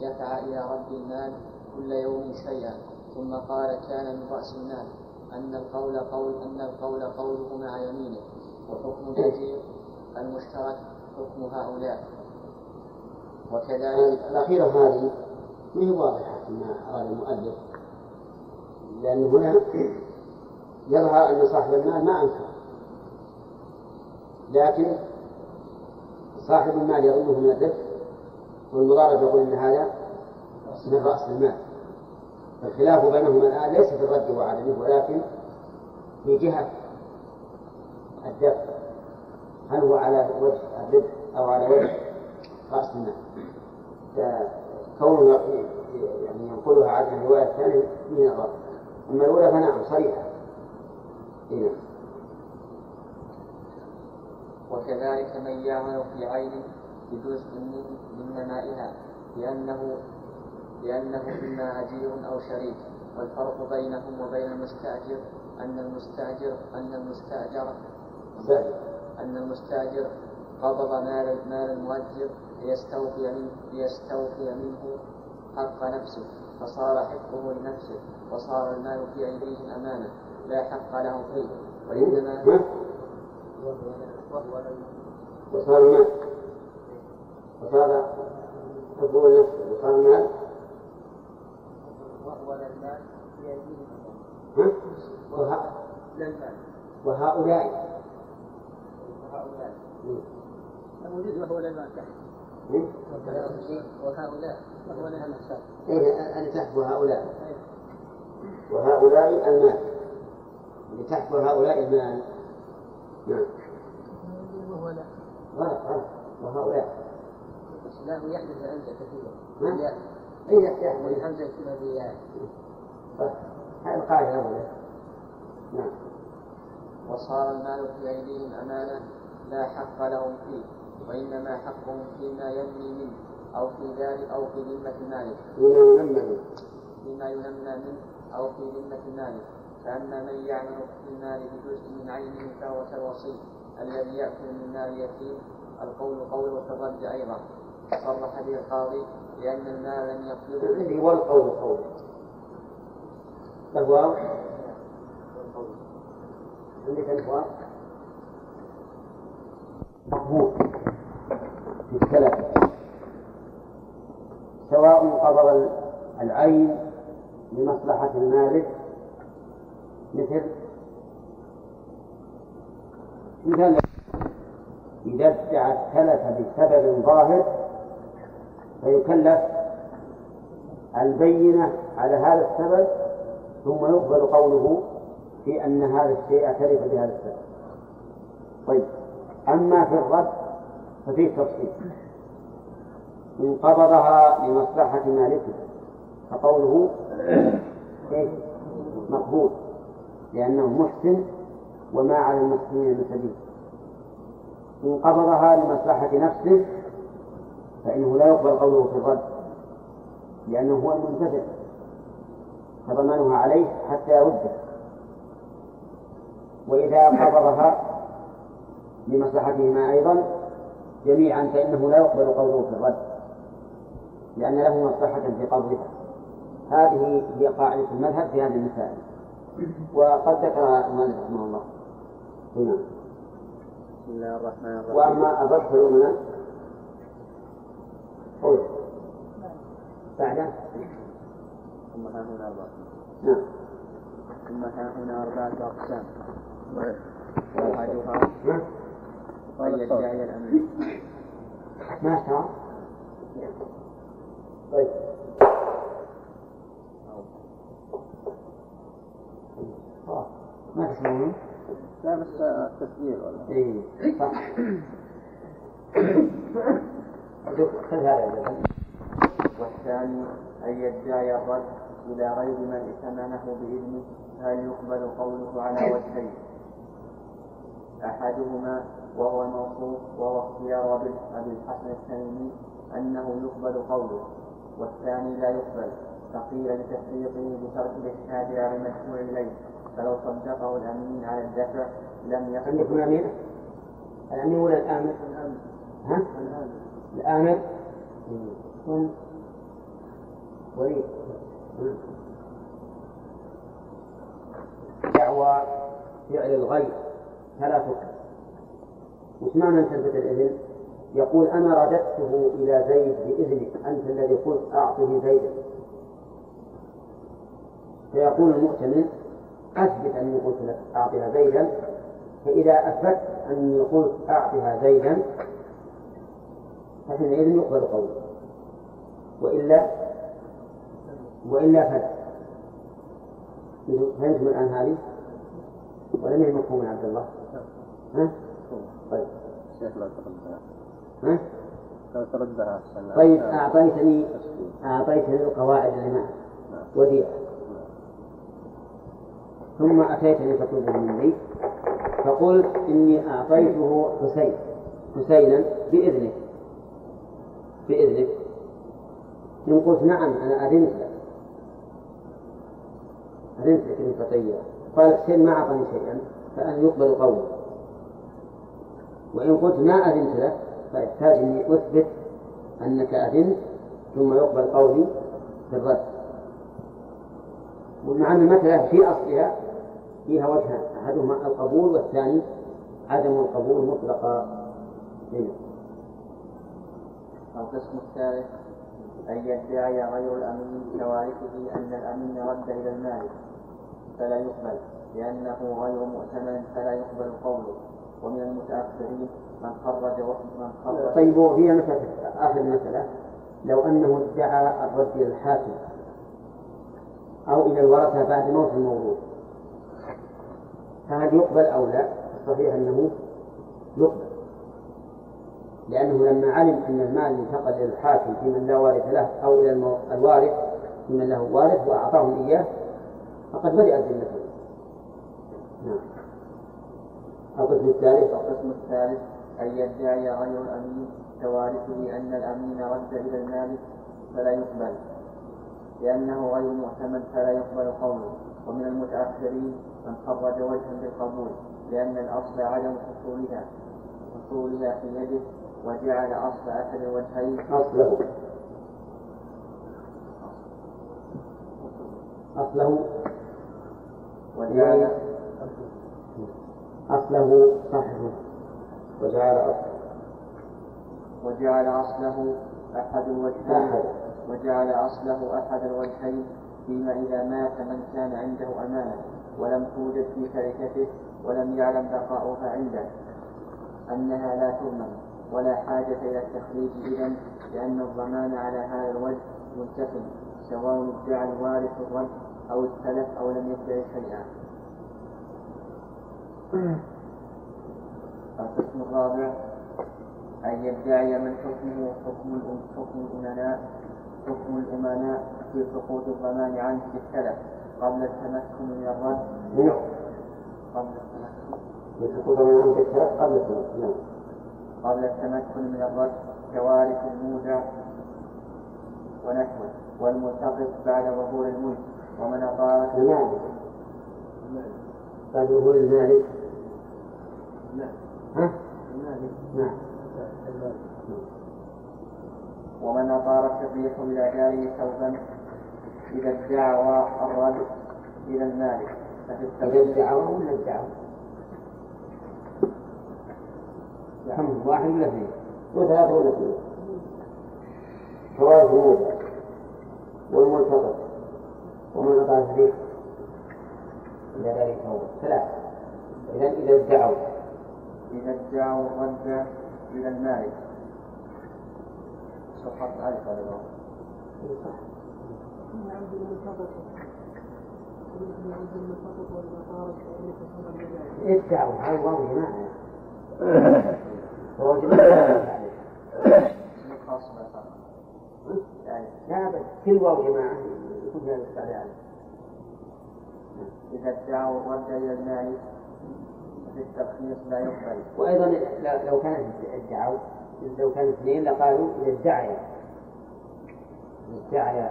دفع إلى رب المال كل يوم شيئا ثم قال كان من رأس المال أن القول قول أن القول قوله مع يمينه وحكم الأجير المشترك حكم هؤلاء. وكذلك الأخيرة هذه ما هي واضحة فيما أراد المؤلف؟ لأن هنا يظهر أن صاحب المال ما أنكر. لكن صاحب المال يظنه من الربح والمضارب يقول أن هذا من رأس المال الخلاف بينهما الآن ليس في الرد وعدمه ولكن في جهة الدفع. هل هو على وجه الربح أو على وجه رأس المال كونه يعني ينقلها عن الرواية الثانية من الرد أما الأولى فنعم صريحة. هنا وكذلك من يعمل في عين بجزء من نمائها لأنه لأنه إما أجير أو شريك. والفرق بينهم وبين المستأجر أن المستأجر أن المستأجر أن المستأجر قبض مال مال المؤجر ليستوفي منه ليستوفي منه حق نفسه فصار حقه لنفسه وصار المال في أيديهم أمانة لا حق لهم فيه. وإنما وصار المال. وصار حقه لنفسه وصار أيديهم وهؤلاء. وهؤلاء. موجود وهو للمال تحت. وهؤلاء وهو لها إيه تحت. وهؤلاء؟ وهؤلاء المال. اللي تحت وهؤلاء المال. نعم. غلط غلط. وهؤلاء. يحدث كثيرا. نعم أي يحدث. يكتبها بالياء هذه القاعدة الأولى نعم. وصار المال في أيديهم أمانة لا حق لهم فيه وإنما حقهم فيما ينمي منه أو في ذلك أو في ذمة المالك فيما ينمى منه. فيما ينمى منه أو في ذمة المالك فأما من يعمل في المال بجزء من عينه فهو كالوصي الذي يأكل من مال اليتيم القول قول في الرد أيضا. صرح به القاضي لأن المال لم يقبضه اللي هو القول قول فهو عندك مقبول. في السلف سواء قبض العين لمصلحة المالك مثل؟ مثال. إذا ادعى التلف بسبب ظاهر فيكلف البينة على هذا السبب ثم يقبل قوله في أن هذا الشيء تلف بهذا السبب. طيب. أما في الرد ففيه تفصيل. إن قبضها لمصلحة مالكه فقوله إيه؟ مقبول لأنه محسن وما على المحسنين من سبيل. إن قبضها لمصلحة نفسه فإنه لا يقبل قوله في الرد لأنه هو المنتفع فضمانها عليه حتى يرده. وإذا قبضها لمصلحتهما أيضا جميعا فإنه لا يقبل قوله في الرد لأن له مصلحة في قبضها. هذه هي قاعدة المذهب في هذه المسائل وقد ذكرها المؤلف رحمه الله. هنا. بسم الله الرحمن الرحيم. وأما الرد فيؤمن قول بعده. ثم ها هنا أربعة نعم. ثم ها هنا أربعة أقسام أحدها أن يدعي الأمين ما اشترى طيب. ما تسمعون؟ لا بس تسجيل ولا؟ اي صح. والثاني أن يدعي الرد إلى غير من ائتمنه بإذنه هل يقبل قوله على وجهين أحدهما وهو الموصوف وهو اختيار أبي الحسن التميمي أنه يقبل قوله والثاني لا يقبل فقيل لتفريقه بترك الإشهاد على المشهور إليه فلو صدقه الأمين على الدفع لم يقبل الأمير؟ الأمير ولا الآمر؟ ها؟ الآمر؟ هم وليد دعوى فعل الغير فلا تكره وش معنى تثبت الإذن؟ يقول أنا رددته إلى زيد بإذنك. أنت الذي قلت أعطه زيدا. فيقول المؤتمن أثبت أني قلت لك أعطها زيدا. فإذا أثبت أني قلت أعطها زيدا فحينئذ يقبل قوله وإلا وإلا فلا فهمتم الآن هذه؟ ولم هي مفهوم عبد الله؟ ها؟ طيب. شيخ لا تردها. ها؟ لو تردها طيب أعطيتني أعطيتني القواعد اللي وديعة. ثم أتيتني تطلبه مني فقلت إني أعطيته حسين. حسينا بإذنك بإذنك. إن قلت نعم أنا أذنت. لك أذنت لك إن تطير قال حسين ما أعطاني شيئا فأن يقبل قوله. وإن قلت ما أذنت لك فيحتاج إني أثبت أنك أذنت ثم يقبل قولي في الرد. ومع أن في أصلها فيها وجهان أحدهما القبول والثاني عدم القبول مطلقا. هنا القسم الثالث أن يدعي غير الأمين كوارثه أن الأمين رد إلى المالك فلا يقبل لأنه غير مؤتمن فلا يقبل قوله. ومن المتأخرين من خرج من خرج. طيب وهي مسألة آخر مسألة. لو أنه ادعى الرد إلى الحاكم أو إلى الورثة بعد موت الموضوع فهل يقبل أو لا؟ الصحيح أنه يقبل. لأنه لما علم أن المال انتقل إلى الحاكم في من لا وارث له أو إلى الوارث في من له وارث وأعطاهم إياه فقد بدأت ذمته. نعم. القسم الثالث. القسم الثالث أن يدعي غير الأمين كوارثه أن الأمين رد إلى المالك فلا يقبل. لأنه غير معتمد فلا يقبل قوله. ومن المتأخرين من خرج وجها بالقبول لأن الأصل عدم حصولها حصولها في يده وجعل أصل أحد الوجهين أصله. أصله. وجعل أصله صحيح. وجعل أصله. وجعل أصله أحد الوجهين أحد. وجعل أصله أحد الوجهين فيما إذا مات من كان عنده أمانة ولم توجد في شركته ولم يعلم بقاؤها عنده. أنها لا تؤمن. ولا حاجة إلى التخريج إذا لأن الضمان على هذا الوجه منتفي سواء ادعى الوارث الرد أو التلف أو لم يدعي شيئا. القسم الرابع أن يدعي من حكمه حكم حكم الأمناء حكم الأمناء في سقوط الضمان عنه في التلف قبل التمكن من الرد. نعم. قبل التمكن. من الثلاث قبل الثلاث نعم. قبل التمكن من الرد كوارث المودع ونحوه والملتقط بعد ظهور الملك ومن أطال المالك بعد ظهور المالك. ها؟ نعم. ومن أطارت الريح إلى داره ثوبا إذا ادعى الرد إلى المالك. ففي التفصيل ادعوا ولا ادعوا؟ كم واحد ولا اثنين؟ وثلاثة ولا اثنين؟ فوائد الموضع والملتقط ومن أطاع الريح إلى ذلك ثوبا ثلاثة. إذا إذا ادعوا. إذا ادعوا الرد إلى المالك. سقط ألف هذا الوقت. ادعوا. هذا واو جماعة واو جماعة خاص بالخطأ. يعني لا بس كل واو جماعة يكون فيها الاستعلاء إذا ادعوا الرد إلى المالك ففي الترخيص لا يقبل وأيضا لو كانت ادعوا لو كانوا اثنين لقالوا إذا ادعيا ادعيا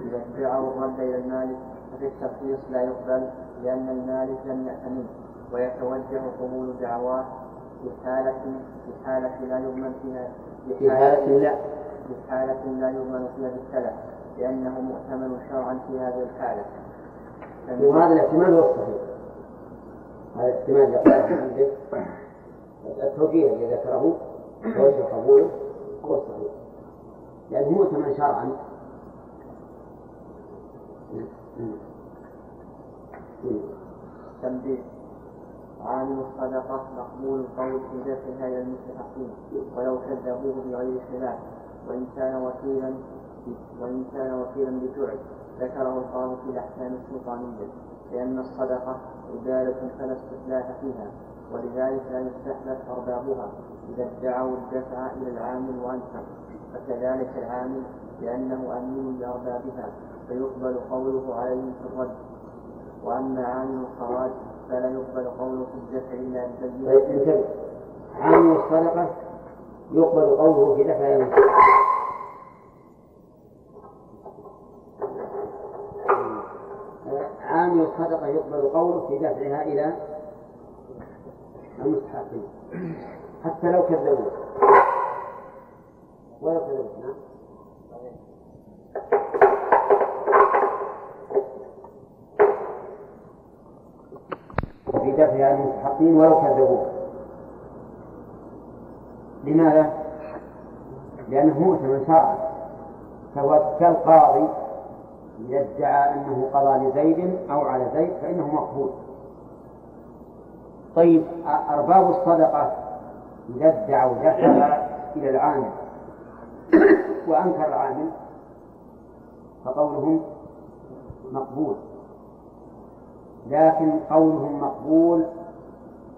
إذا ادعوا الرد إلى المالك ففي الترخيص لا يقبل لأن المالك لم يأتمن ويتوجه قبول دعواه في حالة في حالة لا يؤمن فيها في حالة لا بحالة لا يؤمن فيها بالتلف لأنه مؤتمن شرعا في هذه الحالة. وهذا الاحتمال هو الصحيح. هذا الاحتمال اللي قاله عندك التوجيه الذي ذكره وجه قبوله هو الصحيح. لأنه مؤتمن شرعا. تنبيه. عامل الصدقة مقبول القول في دفعها إلى المستحقين ولو كذبوه بغير خلاف وإن كان وكيلا وإن كان وكيلا بجعل ذكره القاضي في الأحكام السلطانية لأن الصدقة عبادة فلا استخلاف فيها ولذلك لا يستحلف أربابها إذا ادعوا الدفع إلى العامل وأنفق فكذلك العامل لأنه أمين لأربابها فيقبل قوله عليهم في الرد وأما عامل الخراج فلا يقبل قوله في الدفع إلا ببينة عامل الصدقة يقبل قوله في دفع المستحق عامل الصدقة يقبل قوله في دفعها إلى المستحقين. حتى لو كذبوه ولو كذبوه نعم في دفعها المستحقين ولو كذبوه لماذا؟ لأنه مؤتمن شرعا. فهو كالقاضي إذا ادعى أنه قضى لزيد أو على زيد فإنه مقبول. طيب أرباب الصدقة إذا ادعوا دفع إلى العامل وأنكر العامل فقولهم مقبول. لكن قولهم مقبول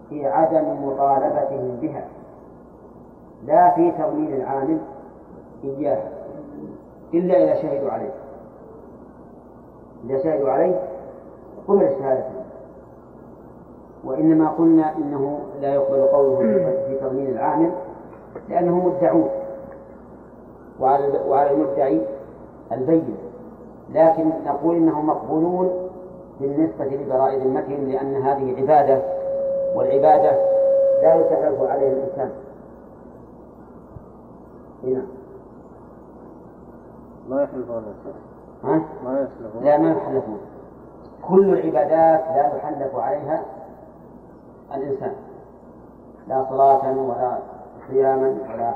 في عدم مطالبتهم بها. لا في تضمين العامل إياها إلا إذا شهدوا عليه. إذا شهدوا عليه قبل شهادته وإنما قلنا إنه لا يقبل قوله في تضمين العامل لأنهم مدعون وعلى وعلى المدعي البين لكن نقول إنهم مقبولون بالنسبة لبراء ذمتهم لأن هذه عبادة والعبادة لا يتعرف عليها الإنسان. هنا. ما يحلفون ها؟ ما يسلفون لا ما يحلفون كل العبادات لا يحلف عليها الإنسان. لا صلاة ولا صياما ولا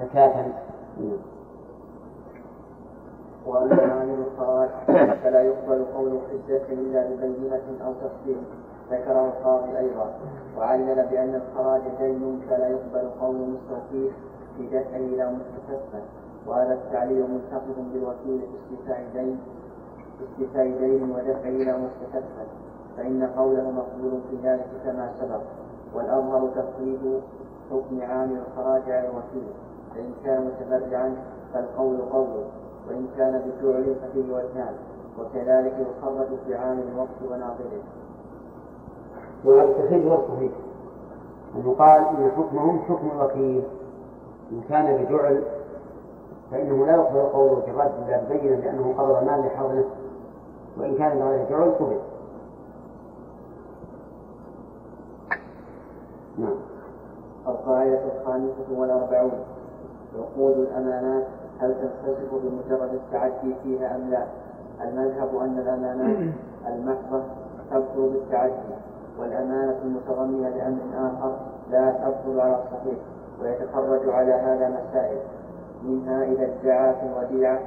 زكاة. وأما عامل الخراج فلا يقبل قول حجة إلا ببينة أو تفصيل ذكره القاضي أيضا. وعلل بأن الخراج دين فلا يقبل قول مستوفيه في دفعه إلى مستكفى وهذا التعليل منتقد بالوكيل في استيفاء دين استيفاء دين ودفعه إلى مستكفى فإن قوله مقبول في ذلك كما سبق. والأظهر تفويض حكم عامل الخراج على الوكيل. فإن كان متبرعا فالقول قوله. وإن كان بفعل ففيه وجهان وكذلك يخرج في عامل الوقت وناظره. وهذا التخريج هو الصحيح أن يقال إن حكمهم حكم الوكيل. إن كان بجعل فإنه لا يقبل قوله في الرد إلا بينة لأنه قبض المال لحفظ نفسه وإن كان بغير جعل قبل نعم. القاعدة الخامسة والأربعون عقود الأمانات هل تنحسب بمجرد التعدي فيها أم لا؟ المذهب أن الأمانات المحضة تبطل بالتعدي والأمانة المتضمنة لأمر آخر لا تبطل على الصحيح ويتخرج على هذا مسائل منها إذا ادعى في الوديعة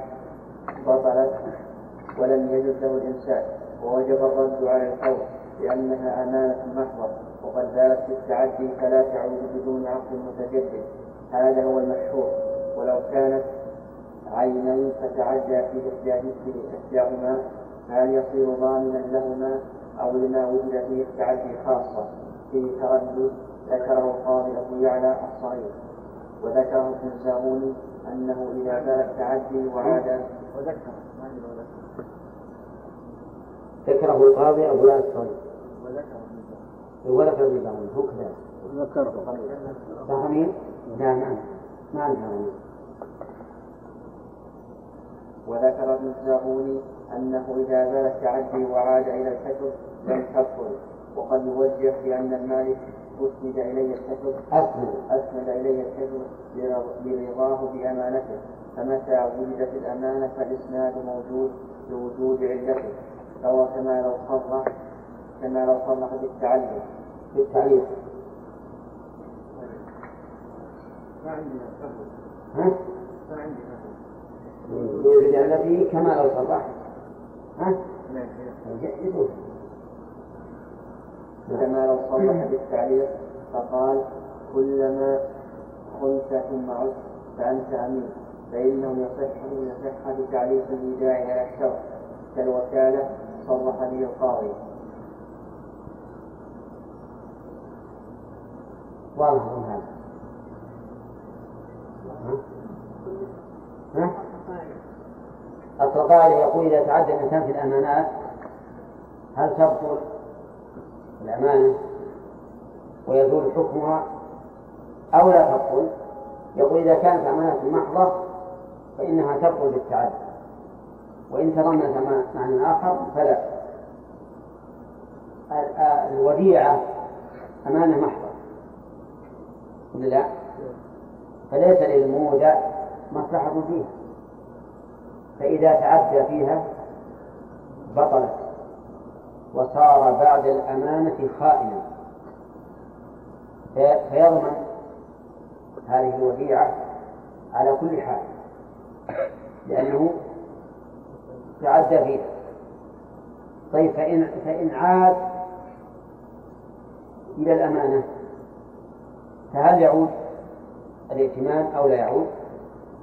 بطلت ولم يجد له الإمساك ووجب الرد على القول لأنها أمانة محضة وقد زالت في التعدي فلا تعود بدون عقد متجدد هذا هو المشهور ولو كانت عينين فتعدى في إحداهما هل يصير ضامنا لهما أو لما وجد فيه التعدي خاصة. فيه تردد ذكره القاضي أبو يعلى الصغير. وذكره ابن الزاغوني أنه إذا بال التعدي وعاد. وذكر. ذكره القاضي أبو يعلى الصغير. وذكر ابن الزاغوني وذكر ابن داود هو كذلك ذكره فهمين؟ لا ما ما وذكر ابن الزاغوني أنه إذا زال التعدي وعاد إلى الكتب لم تبطل وقد يوجه بأن المالك أسند إليه الكتب أسند. أسند إليه الكتب برضاه بأمانته. فمتى وجدت الأمانة فالإسناد موجود بوجود علته؟ فهو كما لو صرح كما لو صرح بالتعلم بالتعليق ما عندنا؟ ما عندنا كما لو صرح ها؟ يجوز كما لو صرح بالتعليق فقال كلما قلت ثم عدت فأنت أمين فإنه يصح يصح بتعليق الإيداع على الشرع كالوكالة صرح به القاضي واضح هذا ها؟ ها؟ القاعدة يقول إذا تعدى الإنسان في الأمانات هل تبطل الأمانة ويزول حكمها أو لا تبطل؟ يقول إذا كانت أمانة محضة فإنها تبطل بالتعدي وإن تضمنت معنى آخر فلا. الوديعة أمانة محضة ولا لا؟ فليس للمودع مصلحة فيها. فإذا تعدى فيها بطلت وصار بعد الأمانة خائنا. فيضمن هذه الوديعة على كل حال لأنه تعدى فيها. طيب فإن فإن عاد إلى الأمانة فهل يعود الائتمان أو لا يعود؟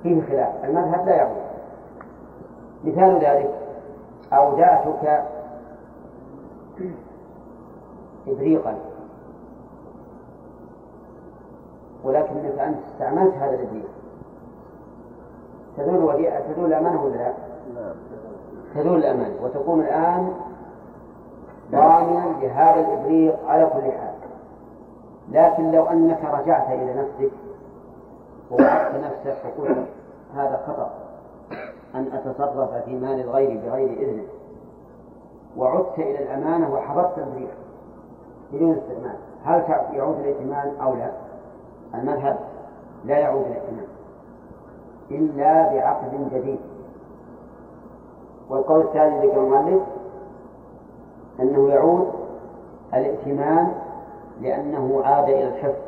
فيه خلاف. المذهب لا يعود. مثال ذلك أودعتك إبريقا. ولكنك أنت استعملت هذا الإبريق. تدل وديعة تدل الأمانة ولا لا؟ تدل الأمانة. وتكون الآن ضامنا لهذا الإبريق على كل حال. لكن لو أنك رجعت إلى نفسك ووعدت نفسك وقلت هذا خطأ. أن أتصرف في مال الغير بغير إذنه. وعدت إلى الأمانة وحفظت الريح بدون استئمان هل يعود الائتمان أو لا؟ المذهب لا يعود الائتمان إلا بعقد جديد. والقول الثاني ذكر المؤلف أنه يعود الائتمان لأنه عاد إلى الحفظ.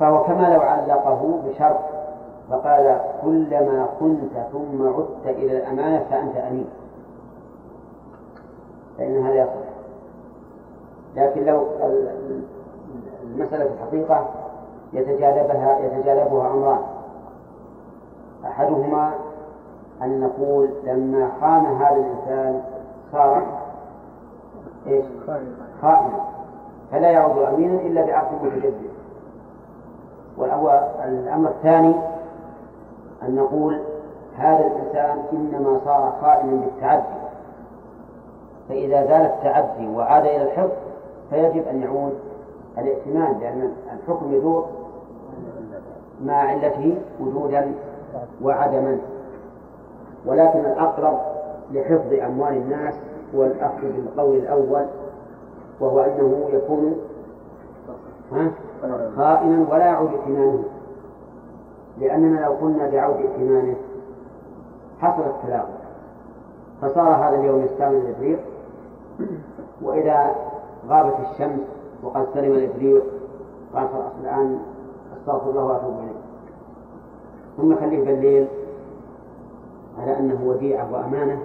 فهو كما لو علقه بشرط فقال كلما كنت ثم عدت إلى الأمانة فأنت أمين. فإن هذا يصح لكن لو المسألة الحقيقة يتجاذبها يتجاذبها أمران أحدهما أن نقول لما خان هذا الإنسان صار إيش؟ خائنا. فلا يعود أمينا إلا بعقد متجدد. والأمر الثاني أن نقول هذا الإنسان إنما صار خائنا بالتعدي. فإذا زال التعدي وعاد إلى الحفظ فيجب أن يعود الائتمان لأن الحكم يدور مع علته وجودا وعدما. ولكن الأقرب لحفظ أموال الناس هو الأخذ بالقول الأول وهو أنه يكون خائنا ولا يعود ائتمانه لأننا لو قلنا بعود ائتمانه حصل التلاعب فصار هذا اليوم يستعمل الإبريق وإذا غابت الشمس وقد سلم الإبريق قال خلاص الآن أستغفر الله وأتوب إليه. ثم خليه بالليل على أنه وديعة وأمانة.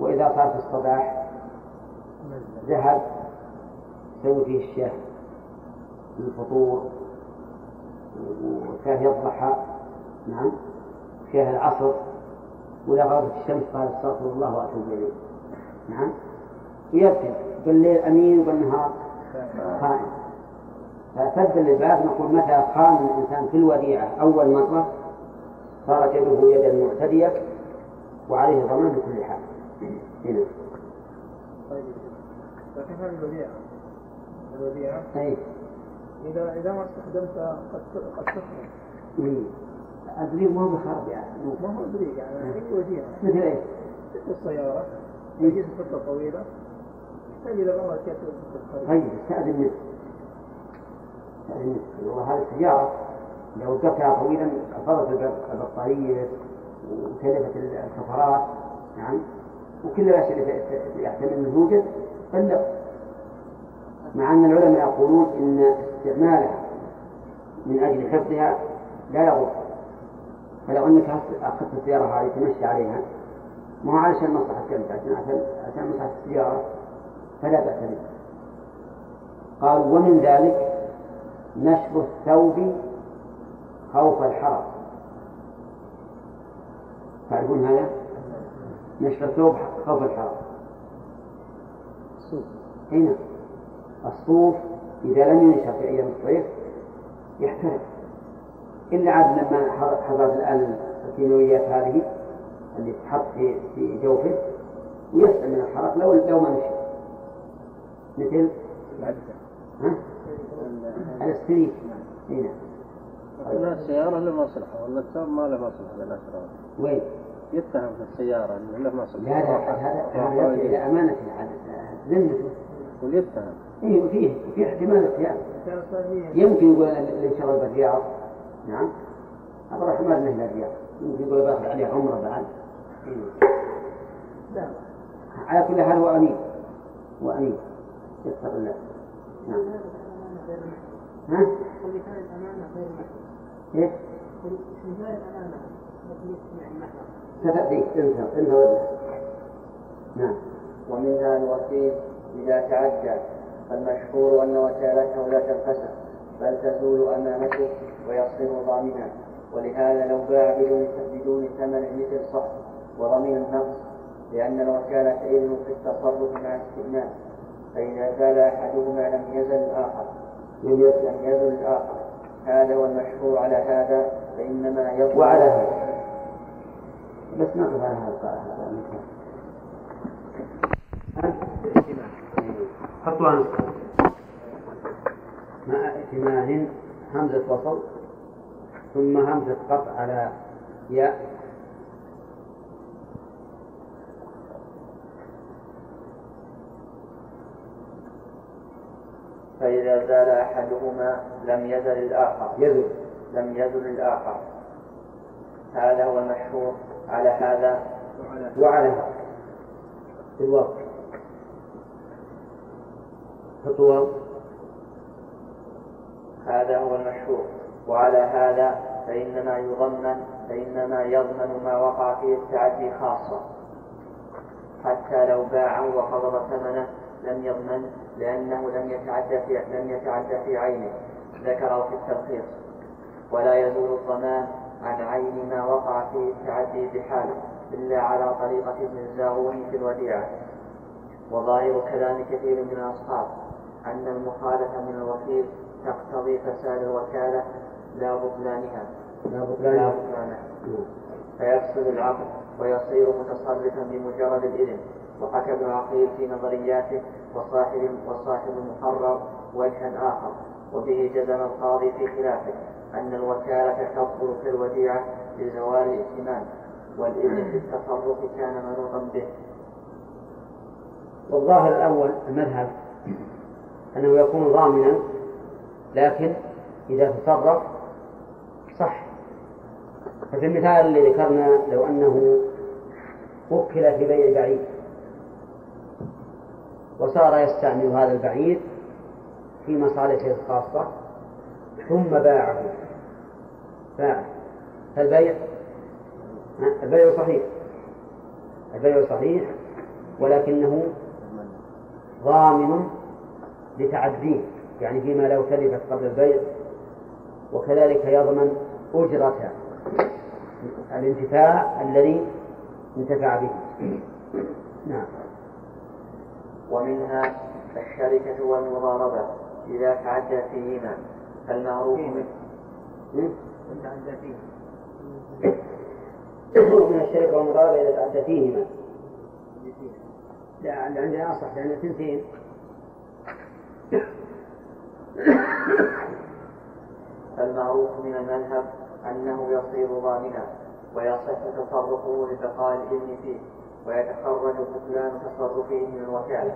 وإذا صار في الصباح ذهب يسوي فيه الشاي الفطور. وشاهي الضحى نعم. شاهي العصر. وإذا غابت الشمس قال استغفر الله وأتوب إليه. نعم. ويبكي بالليل أمين وبالنهار خائن فسد للباب نقول متى خان الإنسان في الوديعة؟ أول مرة صارت يده يدا معتدية وعليه ضمان بكل حال. هنا. طيب. الوديعة؟ الوديعة؟ أي. إذا إذا ما استخدمتها قد قد تخرج. إيه. أدري ما هو بخرب يعني. ما هو أدري يعني. أي وديعة مثل إيش؟ السيارة. يجلس فترة طويلة. يحتاج إلى بعض الأشياء طيب استأذن منه. استأذن منه. والله هذه السيارة لو وقفتها طويلا فرضت البطارية وتلفت الكفرات. نعم. وكل الأشياء اللي يحتمل أن توجد بلغ مع أن العلماء يقولون إن استعمالها من أجل حفظها لا يضر فلو أنك أخذت السيارة هذه تمشي عليها ما هو علشان مصلحة كلمة عشان عشان مصلحة السيارة فلا بأس به قال ومن ذلك نشر الثوب خوف الحرق تعرفون هذا؟ نشر الثوب خوف الحرق هنا الصوف إذا لم ينشر في أيام الصيف يحترق. إلا عاد لما حضرت الآن الكيماويات هذه اللي تحط في في جوفه ويسلم من الحرق لو لو ما نشر مثل؟ ها؟ الستريك هنا لا السيارة له مصلحة ولا الثوب ما له مصلحة للأشرار وين؟ يتهم في السيارة أنه له مصلحة لا لا هذا هذا أمانة ذمته. واليتهم إيه وفيه في احتمال صحيح يمكن يقول اللي انشغل بالرياض نعم. عبد الرحمن له الرياض؟ يمكن يقول باخذ عليه عمرة بعد. إيه. لا. على كل حال هو أمين. هو أمين. يتق الله. نعم. ها؟ إيش؟ ستأتي. انت انت نعم. ومنها الوكيل إذا تعدى فالمشهور أن وكالته لا تنفسخ بل تزول أمانته ويصير ضامنا. ولهذا لو باع بدون بدون ثمن مثل صح وضمن النقص لأن الوكالة إذن في التصرف مع استئناف. فإذا زال أحدهما لم يزل الآخر لم يزل الآخر. هذا والمشهور على هذا فإنما يضمن وعلى هذا. بس نقف على هذا نسخة مع ائتمان همزة وصل ثم همزة قطع على ياء. فإذا زال أحدهما لم يزل الآخر. يزل. لم يزل الآخر. هذا هو المشهور على هذا. وعلى هذا. في الوقت خطوة هذا هو المشهور وعلى هذا فإنما يضمن فإنما يضمن ما وقع فيه التعدي خاصة. حتى لو باعه وقبض ثمنه لم يضمن لأنه لم يتعدى في لم يتعدى في عينه. ذكره في التلخيص. ولا يزول الضمان عن عين ما وقع فيه التعدي بحاله إلا على طريقة ابن الزاغوني في الوديعة. وظاهر كلام كثير من الأصحاب أن المخالفة من الوكيل تقتضي فساد الوكالة لا بطلانها. لا لا بطلان بطلانها. فيفسد العقد ويصير متصرفا بمجرد الإذن. وحكى ابن عقيل في نظرياته وصاحب وصاحب المحرر وجها آخر. وبه جزم القاضي في خلافه أن الوكالة تبطل في الوديعة لزوال الائتمان والإذن في التصرف كان منوطا به. والظاهر الأول المذهب أنه يكون ضامنا لكن إذا تصرف صح. ففي المثال اللي ذكرنا لو أنه وكل في بيع بعيد وصار يستعمل هذا البعير في مصالحه الخاصة ثم باعه. باعه فالبيع البيع صحيح. البيع صحيح ولكنه ضامن لتعديه يعني فيما لو تلفت قبل البيع. وكذلك يضمن أجرة الانتفاع الذي انتفع به. نعم. ومنها الشركة والمضاربة إذا تعدى فيهما فالمعروف منه. تعدى فيه من الشركة والمضاربة إذا تعدى فيهما. لا عندنا أصح لأن اثنتين فالمعروف من المذهب أنه يصير ضامنا ويصح تصرفه لبقاء الإذن فيه ويتخرج بطلان تصرفه من الوكالة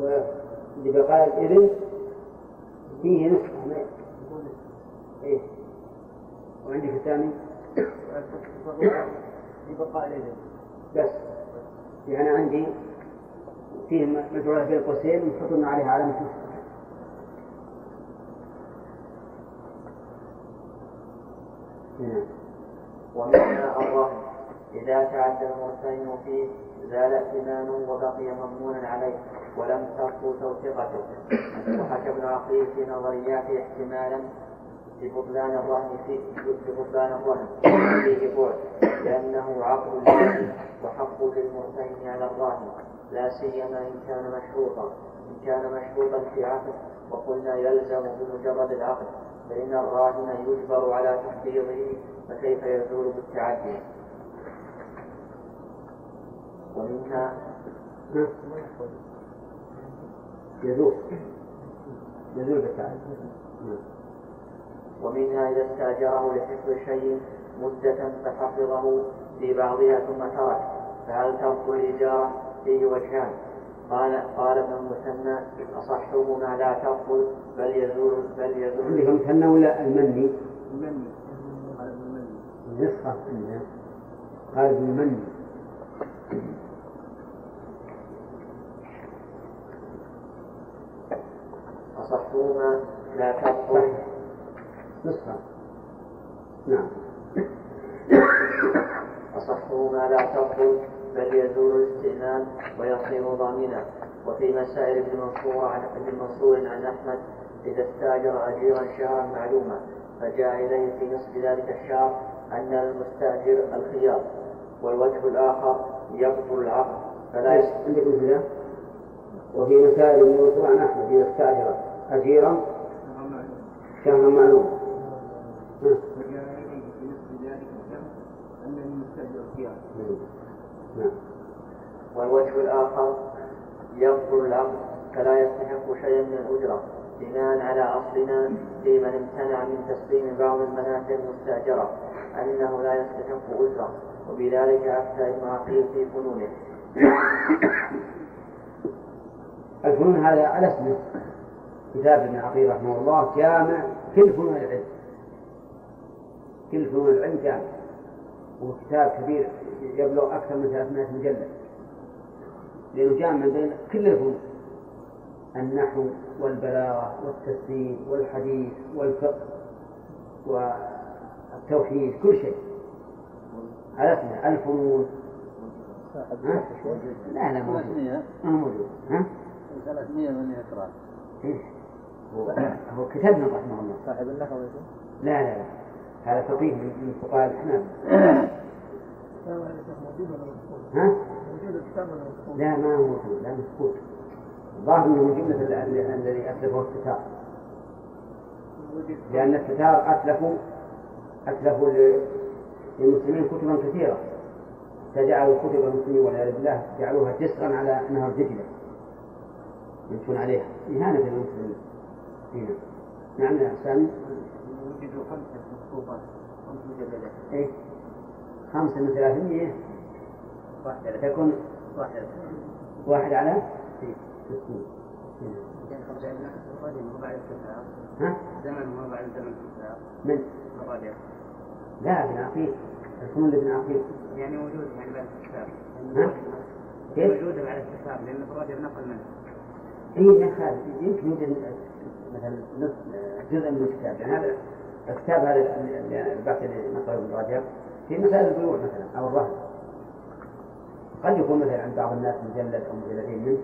ولبقاء الإذن فيه نسخة ما- إيه. وعندك الثاني في بقاء اليدين بس. يعني عندي فيه مجعولة بين قوسين وحطنا عليها علامة نعم. ومنها الرهن إذا تعدى المرتهن فيه زال ائتمانه وبقي مضمونا عليه ولم تبطل توثيقته. وحكى ابن عقيل في نظرياته احتمالا ببطلان الرهن فيه ببطلان الرهن فيه بعد. لأنه عقد لله وحق للمرتهن على الراهن لا سيما إن كان مشروطا إن كان مشروطا في عقد وقلنا يلزم بمجرد العقد فإن الراهن يجبر على تحفيظه فكيف يزول بالتعدي؟ ومنها يزول يزول ومنها إذا استأجره لحفظ شيء مدة فحفظه في بعضها ثم ترك فهل تبطل الإجارة؟ فيه وجهان. قال قال ابن المثنى أصحهما لا تبطل بل يزول بل يزول عندك المثنى ولا المني؟ المني. قال ابن المني. نسخة عندنا. قال ابن المني. أصحهما لا تبطل نسخة. نعم. أصحهما لا تبطل بل يزول الاستئنان ويصير ضامنا. وفي مسائل ابن منصور عن ابن منصور عن أحمد إذا استأجر أجيرا شهرا معلوما فجاء إليه في نصف ذلك الشهر أن المستأجر الخيار والوجه الآخر يبطل العقد فلا عندكم كذا وفي مسائل ابن منصور عن أحمد إذا استاجر أجيرا شهرا معلوم ها. فجاء اليه في نصف ذلك الشهر ان المستاجر خيار نعم والوجه الآخر يبطل العقد فلا يستحق شيئا من الأجرة بناء على أصلنا في من امتنع من تسليم بعض المنافع المستأجرة أنه لا يستحق أجرة وبذلك أفتى ابن عقيل في فنونه. الفنون هذا على اسمه كتاب ابن عقيل رحمه الله جامع كل فنون العلم كل فنون العلم جامع. وكتاب كبير يبلغ أكثر من 300 مجلد. لأنه جامع بين كل الفنون النحو والبلاغة والتفسير والحديث والفقه والتوحيد كل شيء. على اسمه الفنون؟ لا لا موجود. 300 ما موجود. ها؟ 300 من يقرأ إيه؟ هو هو كتبنا رحمه الله. صاحب النحو لا لا لا. هذا فقيه من فقهاء مفقود؟ ها؟ لا ما هو لا مسكوت الظاهر إنه من جمله ال- ال- الذي أتلفه الستار لأن الستار اتلفوا اتلفوا للمسلمين كتبا كثيرة. فجعلوا كتب المسلمين والعياذ بالله جعلوها جسرا على نهر دجلة. يمشون عليها. إهانة للمسلمين. هنا نعم يا سامي وجدوا خمسة. مخطوطات خمس مجلدات. إيه. خمسة من ثلاثمية. واحدة تكون واحدة واحد على ستين. هو بعد الكتاب ها؟ زمن هو بعد زمن الكتاب من؟ لا ابن عقيل. الفنون لابن عقيل. يعني موجود يعني بعد الكتاب ها؟ كيف؟ موجودة بعد الكتاب لأن الرجل نقل منه. اي يا خالد يمكن يوجد مثلا نص جزء من الكتاب. يعني هذا الكتاب هذا اللي البحث اللي نقله ابن رجب في مسائل البيوع مثلا أو الرهن. قد يكون مثلا عند بعض الناس مجلد أو مجلدين منه.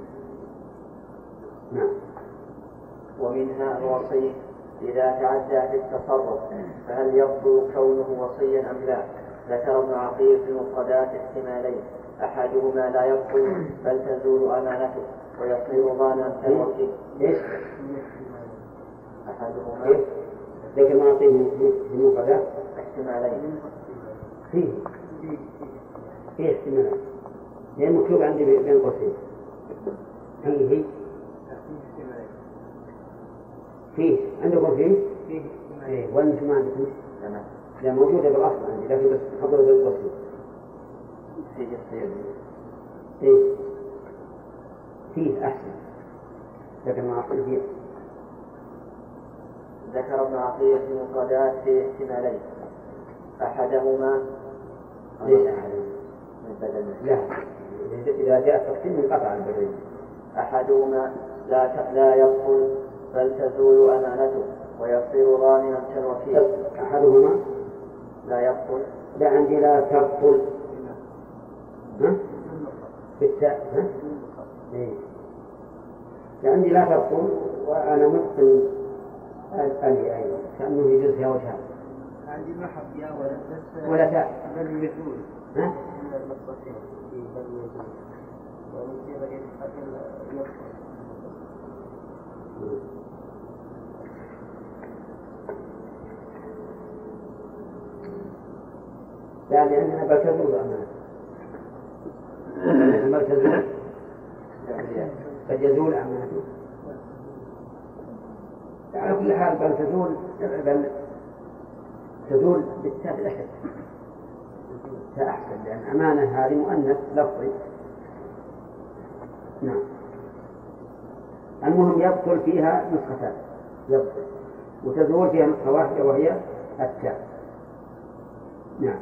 نعم. ومنها الوصي إذا تعدى في التصرف فهل يبطل كونه وصيا أم لا؟ ذكر ابن عقيل في المفردات احتمالين. أحدهما لا يبطل بل تزول أمانته ويصير ضانا كالوكيل إيش؟ أحدهما ذكر ما أعطيه في المفردات احتمالين فيه. فيه احتمال. لأن مكتوب عندي بين قوسين. فيه. فيه عندكم فيه؟ فيه إيه وأنتم ما عندكم؟ تمام. لا موجودة بالأصل عندي لكن بس حضروا بين قوسين. إيه. فيه أحسن. لكن ما أعطيه فيه. ذكر ابن عقيل في المفردات في احتمالين أحدهما أحدهما؟ بدل لا إذا جاء التقسيم انقطع البدل أحدهما لا لا يبطل بل تزول أمانته ويصير ضامنا كالوكيل أحدهما لا يبطل لا عندي لا تبطل ها؟ بالتاء ها؟ إيه. عندي لا تبطل وأنا متقن الألي أيضا كأنه يجوز فيها وجهان. عندي ما حط يا ولد بس ولا تاء. بل يجوز. ها؟ يبطل لا لأننا بل تزول أمانة بل تزول قد يزول أمانته على كل حال بل تزول بل تزول بالتاء الأشد أحسن لأن أمانة هذه مؤنث لفظي. نعم. المهم يبطل فيها نسختان. يبطل. وتزول فيها نسخة واحدة وهي التاء. نعم.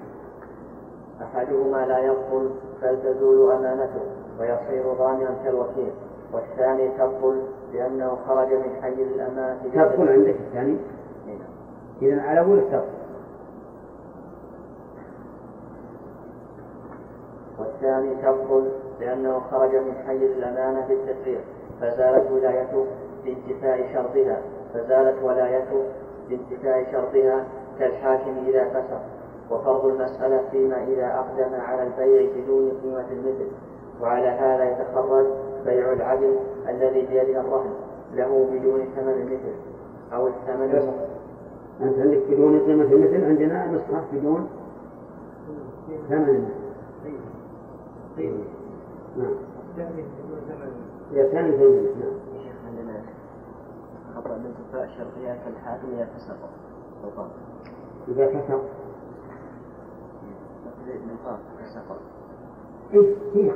أحدهما لا يبطل بل تزول أمانته ويصير ضامنا كالوكيل والثاني تبطل لأنه خرج من حيز الأمانة تبطل عندك الثاني إذا على أول تبطل والثاني تبطل لأنه خرج من حيز الأمانة بالتسريع فزالت ولايته بانتفاء شرطها فزالت ولايته بانتفاء شرطها كالحاكم إذا فسق. وفرض المسألة فيما إذا أقدم على البيع بدون قيمة المثل. وعلى هذا يتخرج بيع العدل الذي بيده الرهن له بدون ثمن المثل أو الثمن أنت عندك بدون قيمة المثل عندنا نسخة بدون ثمن. المثل نعم. الثاني بدون ثمن. هي ثاني ثمن نعم. يا شيخ عندنا خطأ بانتفاء شرطها كالحاكم إذا فسق إذا كسر. فسق إيه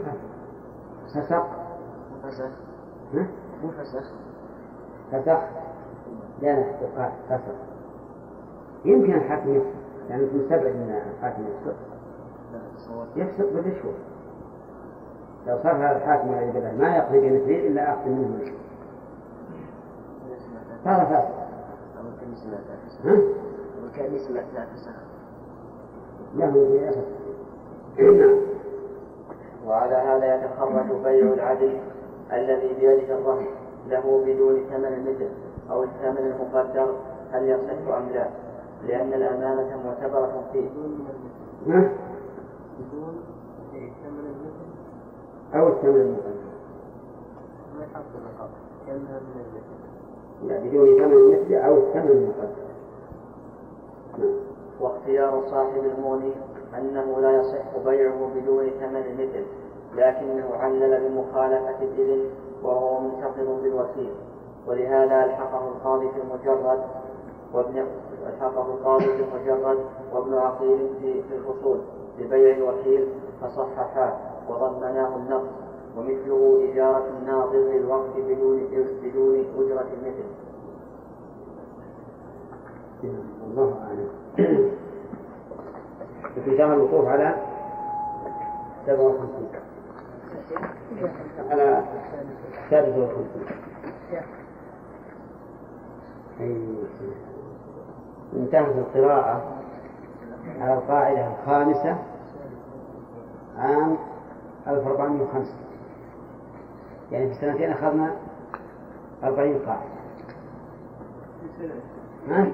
فسق فسخ ها مو فسخ فسق لا يقال فسق يمكن الحاكم يفسق يعني أنت مستبعد أن الحاكم تصور يفسق بالرشوة لو صار هذا الحاكم الذي بدأ ما يقضي بمثلين إلا أخذ منه الرشوة صار فاسق أو كان سمعتها فسخ فسخ له نعم وعلى هذا يتخرج بيع العدل. الذي بيده الرهن له بدون ثمن المثل أو الثمن المقدر هل يصح أم لا؟ لأن الأمانة معتبرة فيه. ها؟ بدون ثمن المثل أو الثمن المقدم ما يحط النقاط كأنها من المثل لا بدون ثمن المثل أو الثمن المقدم نعم. واختيار صاحب المغني أنه لا يصح بيعه بدون ثمن المثل لكنه علل بمخالفة الإذن وهو منتقض بالوكيل ولهذا ألحقه القاضي في المجرد وابن ألحقه القاضي في المجرد وابن عقيل في الفصول ببيع الوكيل فصححاه وضمناه النقص ومثله إجارة الناظر للوقت بدون بدون أجرة المثل. الله أعلم. في الوقوف على 57 على 53 أي انتهت القراءة على القاعدة الخامسة عام 1405 يعني في سنتين أخذنا 40 قاعدة. ها؟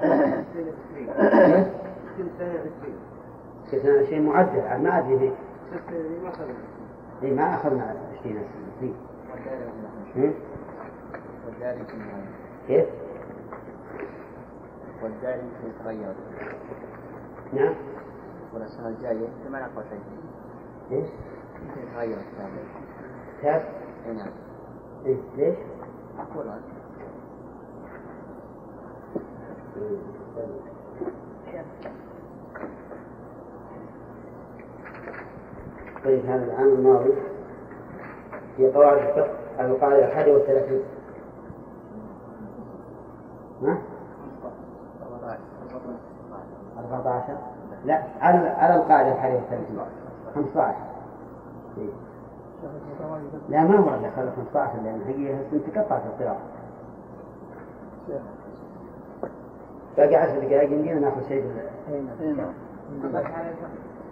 كل سنة عشرين. في سنة 20 معدل ما أدري. دي ما إيه أخذنا 20 سنة؟ والداري كيف؟ والداري يتغير نعم والسنة الجاية ما نقوى شيء ليش؟ يتغير الكتاب؟ اي نعم إيه ليش؟ أقول عنه طيب هذا العام الماضي في قواعد الفقه القاعدة الحادية والثلاثين ها؟ 14 لا على على القاعدة الحديث 15 إيه. لا ما ورد خلى 15 لأن هي تقطع في القراءة باقي عشر دقائق يمدينا نأخذ شيء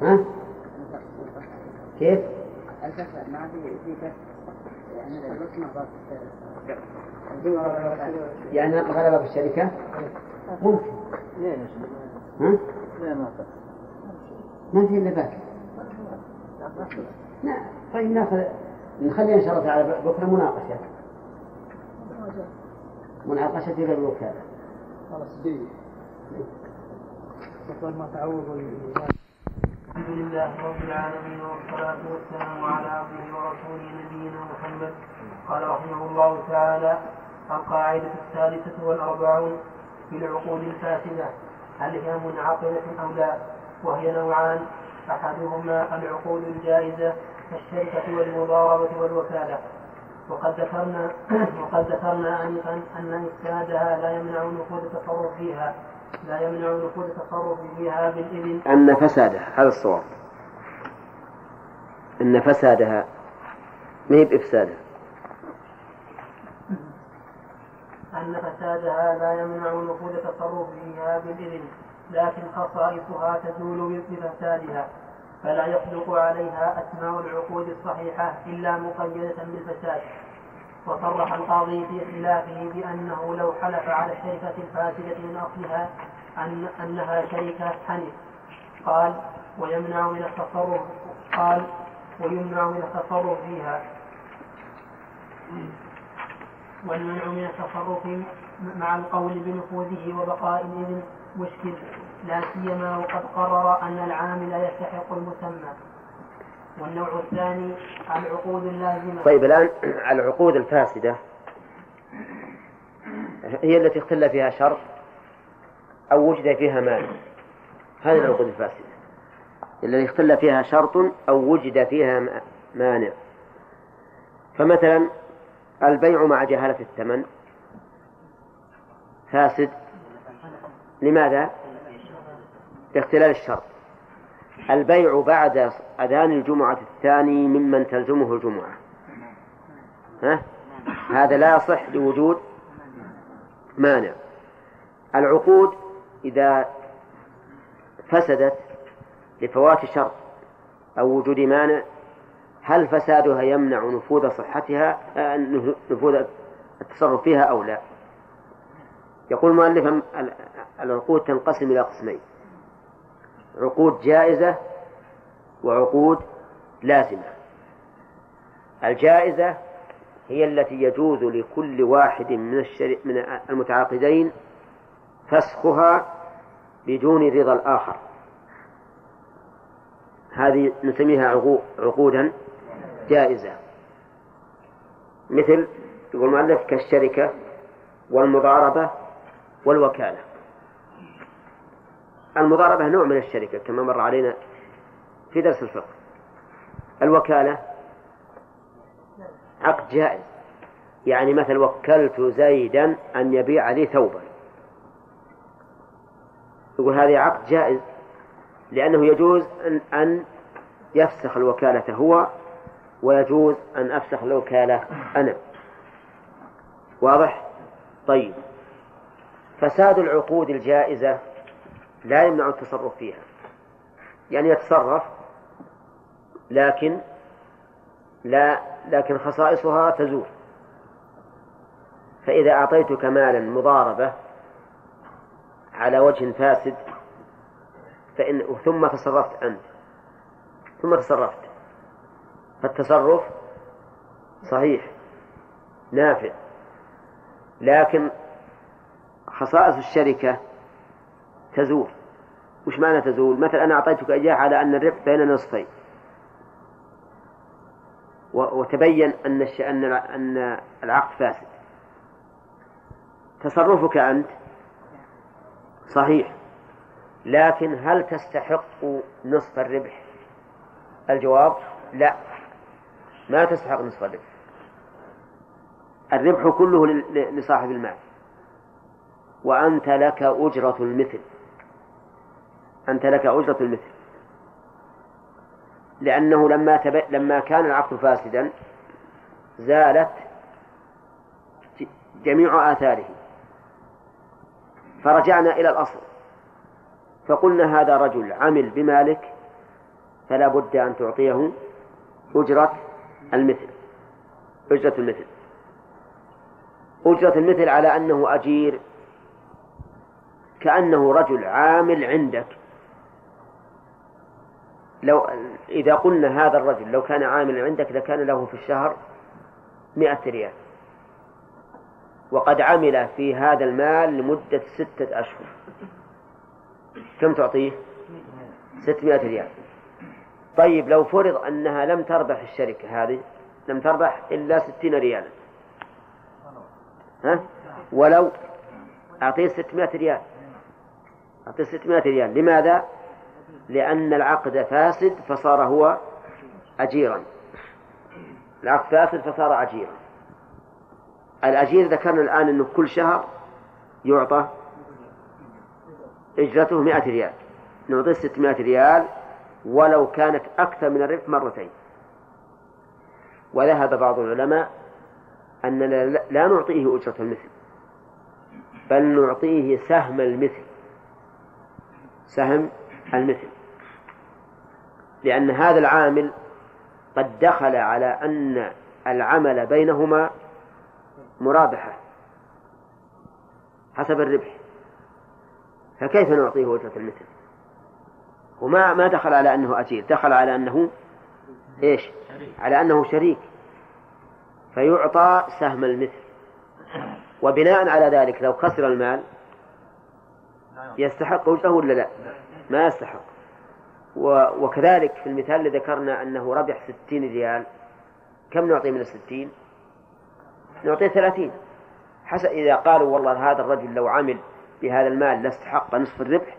ها؟ كيف؟ ما في في يعني نقف على باب الشركة؟ ممكن ها؟ ما في إلا باكر نعم طيب ناخذ نخلي إن شاء الله تعالى بكرة مناقشة مناقشة في الوكالة خلاص جيد ما تعوض الحمد لله رب العالمين والصلاة والسلام على عبده ورسوله نبينا محمد. قال رحمه الله تعالى القاعدة الثالثة والأربعون في العقود الفاسدة هل هي منعقدة أو لا؟ وهي نوعان أحدهما العقود الجائزة كالشركة والمضاربة والوكالة. وقد ذكرنا وقد ذكرنا أنفا أن إفسادها لا يمنع نفوذ التصرف فيها. لا يمنع نفوذ التصرف فيها بالإذن أن فسادها هذا الصواب. أن فسادها ما هي بإفسادها؟ أن فسادها لا يمنع نفوذ التصرف فيها بالإذن لكن خصائصها تزول بفسادها فلا يصدق عليها أسماء العقود الصحيحة إلا مقيدة بالفساد. وصرح القاضي في خلافه بأنه لو حلف على الشركة الفاسدة من أصلها أن أنها شركة حنف قال ويمنع من التصرف قال ويمنع من التصرف فيها. والمنع من التصرف مع القول بنفوذه وبقاء الإذن مشكل لا سيما وقد قرر أن العامل يستحق المسمى. والنوع الثاني العقود اللازمة طيب الآن العقود الفاسدة. هي التي اختل فيها شرط أو وجد فيها مانع هذه العقود الفاسدة. التي اختل فيها شرط أو وجد فيها مانع. فمثلا البيع مع جهالة الثمن. فاسد. لماذا؟ لاختلال الشرط البيع بعد أذان الجمعة الثاني ممن تلزمه الجمعة. ها؟ هذا لا يصح لوجود مانع. العقود إذا فسدت لفوات شرط أو وجود مانع هل فسادها يمنع نفوذ صحتها آه، نفوذ التصرف فيها أو لا؟ يقول المؤلف العقود تنقسم إلى قسمين. عقود جائزة وعقود لازمة. الجائزة هي التي يجوز لكل واحد من. من المتعاقدين فسخها بدون رضا الآخر. هذه نسميها عقودا جائزة. مثل يقول المؤلف كالشركة والمضاربة والوكالة. المضاربة نوع من الشركة كما مر علينا في درس الفقه. الوكالة عقد جائز. يعني مثل وكلت زيدا أن يبيع لي ثوبا. يقول هذا عقد جائز لأنه يجوز أن, أن يفسخ الوكالة هو ويجوز أن أفسخ الوكالة أنا. واضح؟ طيب. فساد العقود الجائزة لا يمنع التصرف فيها. يعني يتصرف لكن لا لكن خصائصها تزول. فإذا أعطيتك مالا مضاربة على وجه فاسد فإن ثم تصرفت أنت. ثم تصرفت. فالتصرف صحيح نافع. لكن خصائص الشركة تزول. وش معنى تزول؟ مثلا أنا أعطيتك إياه على أن الربح بين نصفين. وتبين أن أن أن العقد فاسد. تصرفك أنت صحيح لكن هل تستحق نصف الربح؟ الجواب لا. ما تستحق نصف الربح. الربح كله لصاحب المال. وأنت لك أجرة المثل. أنت لك أجرة المثل لأنه لما تب... لما كان العقد فاسدا زالت جميع آثاره. فرجعنا إلى الأصل. فقلنا هذا رجل عمل بمالك فلا بد أن تعطيه أجرة المثل أجرة المثل. أجرة المثل على أنه أجير كأنه رجل عامل عندك. لو إذا قلنا هذا الرجل لو كان عاملا عندك لكان له في الشهر مئة ريال وقد عمل في هذا المال لمدة ستة أشهر كم تعطيه؟ ستمائة ريال طيب لو فرض أنها لم تربح الشركة هذه لم تربح إلا ستين ريالا ها؟ ولو أعطيه ستمائة ريال أعطيه ستمائة ريال لماذا؟ لأن العقد فاسد فصار هو أجيرا. العقد فاسد فصار أجيرا. الأجير ذكرنا الآن أنه كل شهر يعطى إجرته مئة ريال. نعطيه ستمائة ريال ولو كانت أكثر من الربح مرتين. وذهب بعض العلماء أننا لا نعطيه أجرة المثل بل نعطيه سهم المثل. سهم المثل. لأن هذا العامل قد دخل على أن العمل بينهما مرابحة حسب الربح. فكيف نعطيه أجرة المثل؟ وما ما دخل على أنه أجير دخل على أنه إيش؟ على أنه شريك. فيعطى سهم المثل. وبناء على ذلك لو خسر المال يستحق وجهه ولا لا؟ ما يستحق. وكذلك في المثال اللي ذكرنا أنه ربح ستين ريال كم نعطيه من الستين؟ نعطيه ثلاثين. حسب إذا قالوا والله هذا الرجل لو عمل بهذا المال لاستحق نصف الربح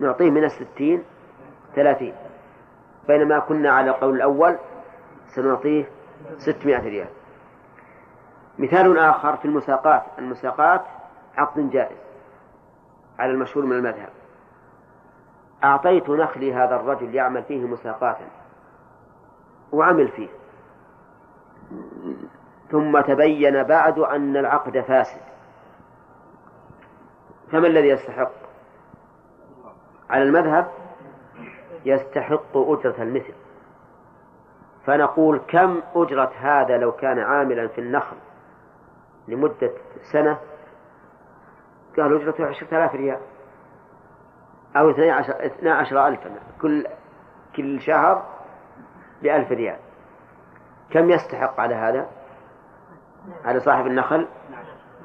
نعطيه من الستين ثلاثين. بينما كنا على القول الأول سنعطيه ستمائة ريال. مثال آخر في المساقات. المساقات عقد جائز على المشهور من المذهب. أعطيت نخلي هذا الرجل يعمل فيه مساقاتا وعمل فيه. ثم تبين بعد أن العقد فاسد. فما الذي يستحق؟ على المذهب يستحق أجرة المثل. فنقول كم أجرة هذا لو كان عاملا في النخل لمدة سنة؟ قالوا أجرته عشرة آلاف ريال. أو اثني عشر, اثني عشر ألفا. كل كل شهر بألف ريال. كم يستحق على هذا؟ على صاحب النخل؟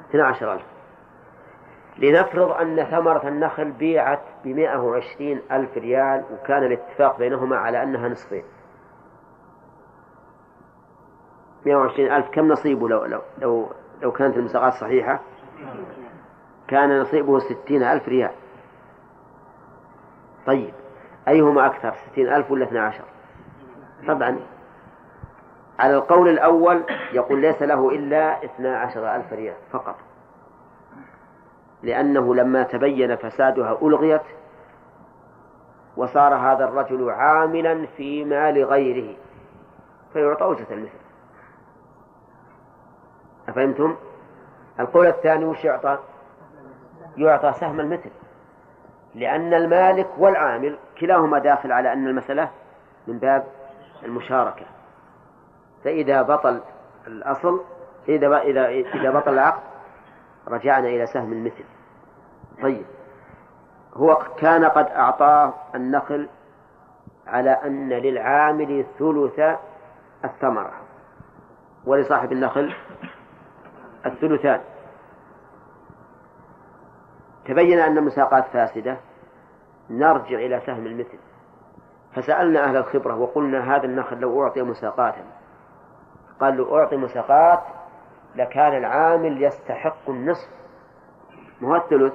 اثني عشر ألف. لنفرض أن ثمرة النخل بيعت بمائة وعشرين ألف ريال وكان الاتفاق بينهما على أنها نصفين. مائة وعشرين ألف كم نصيبه لو, لو, لو, لو كانت المساقات صحيحة؟ كان نصيبه ستين ألف ريال. طيب. أيهما أكثر؟ ستين ألف ولا اثنى عشر؟ طبعا. على القول الأول يقول ليس له إلا اثنى عشر ألف ريال فقط. لأنه لما تبين فسادها ألغيت وصار هذا الرجل عاملا في مال غيره. فيعطى وجهة المثل. أفهمتم؟ القول الثاني وش يعطى؟ يعطى سهم المثل. لأن المالك والعامل كلاهما داخل على أن المسألة من باب المشاركة. فإذا بطل الأصل إذا إذا إذا بطل العقد رجعنا إلى سهم المثل. طيب. هو كان قد أعطاه النخل على أن للعامل ثلث الثمرة. ولصاحب النخل الثلثان. تبين أن المساقات فاسدة؟ نرجع إلى سهم المثل. فسألنا أهل الخبرة وقلنا هذا النخل لو أعطي مساقاتا. قال لو أعطي مساقات لكان العامل يستحق النصف. ما هو الثلث؟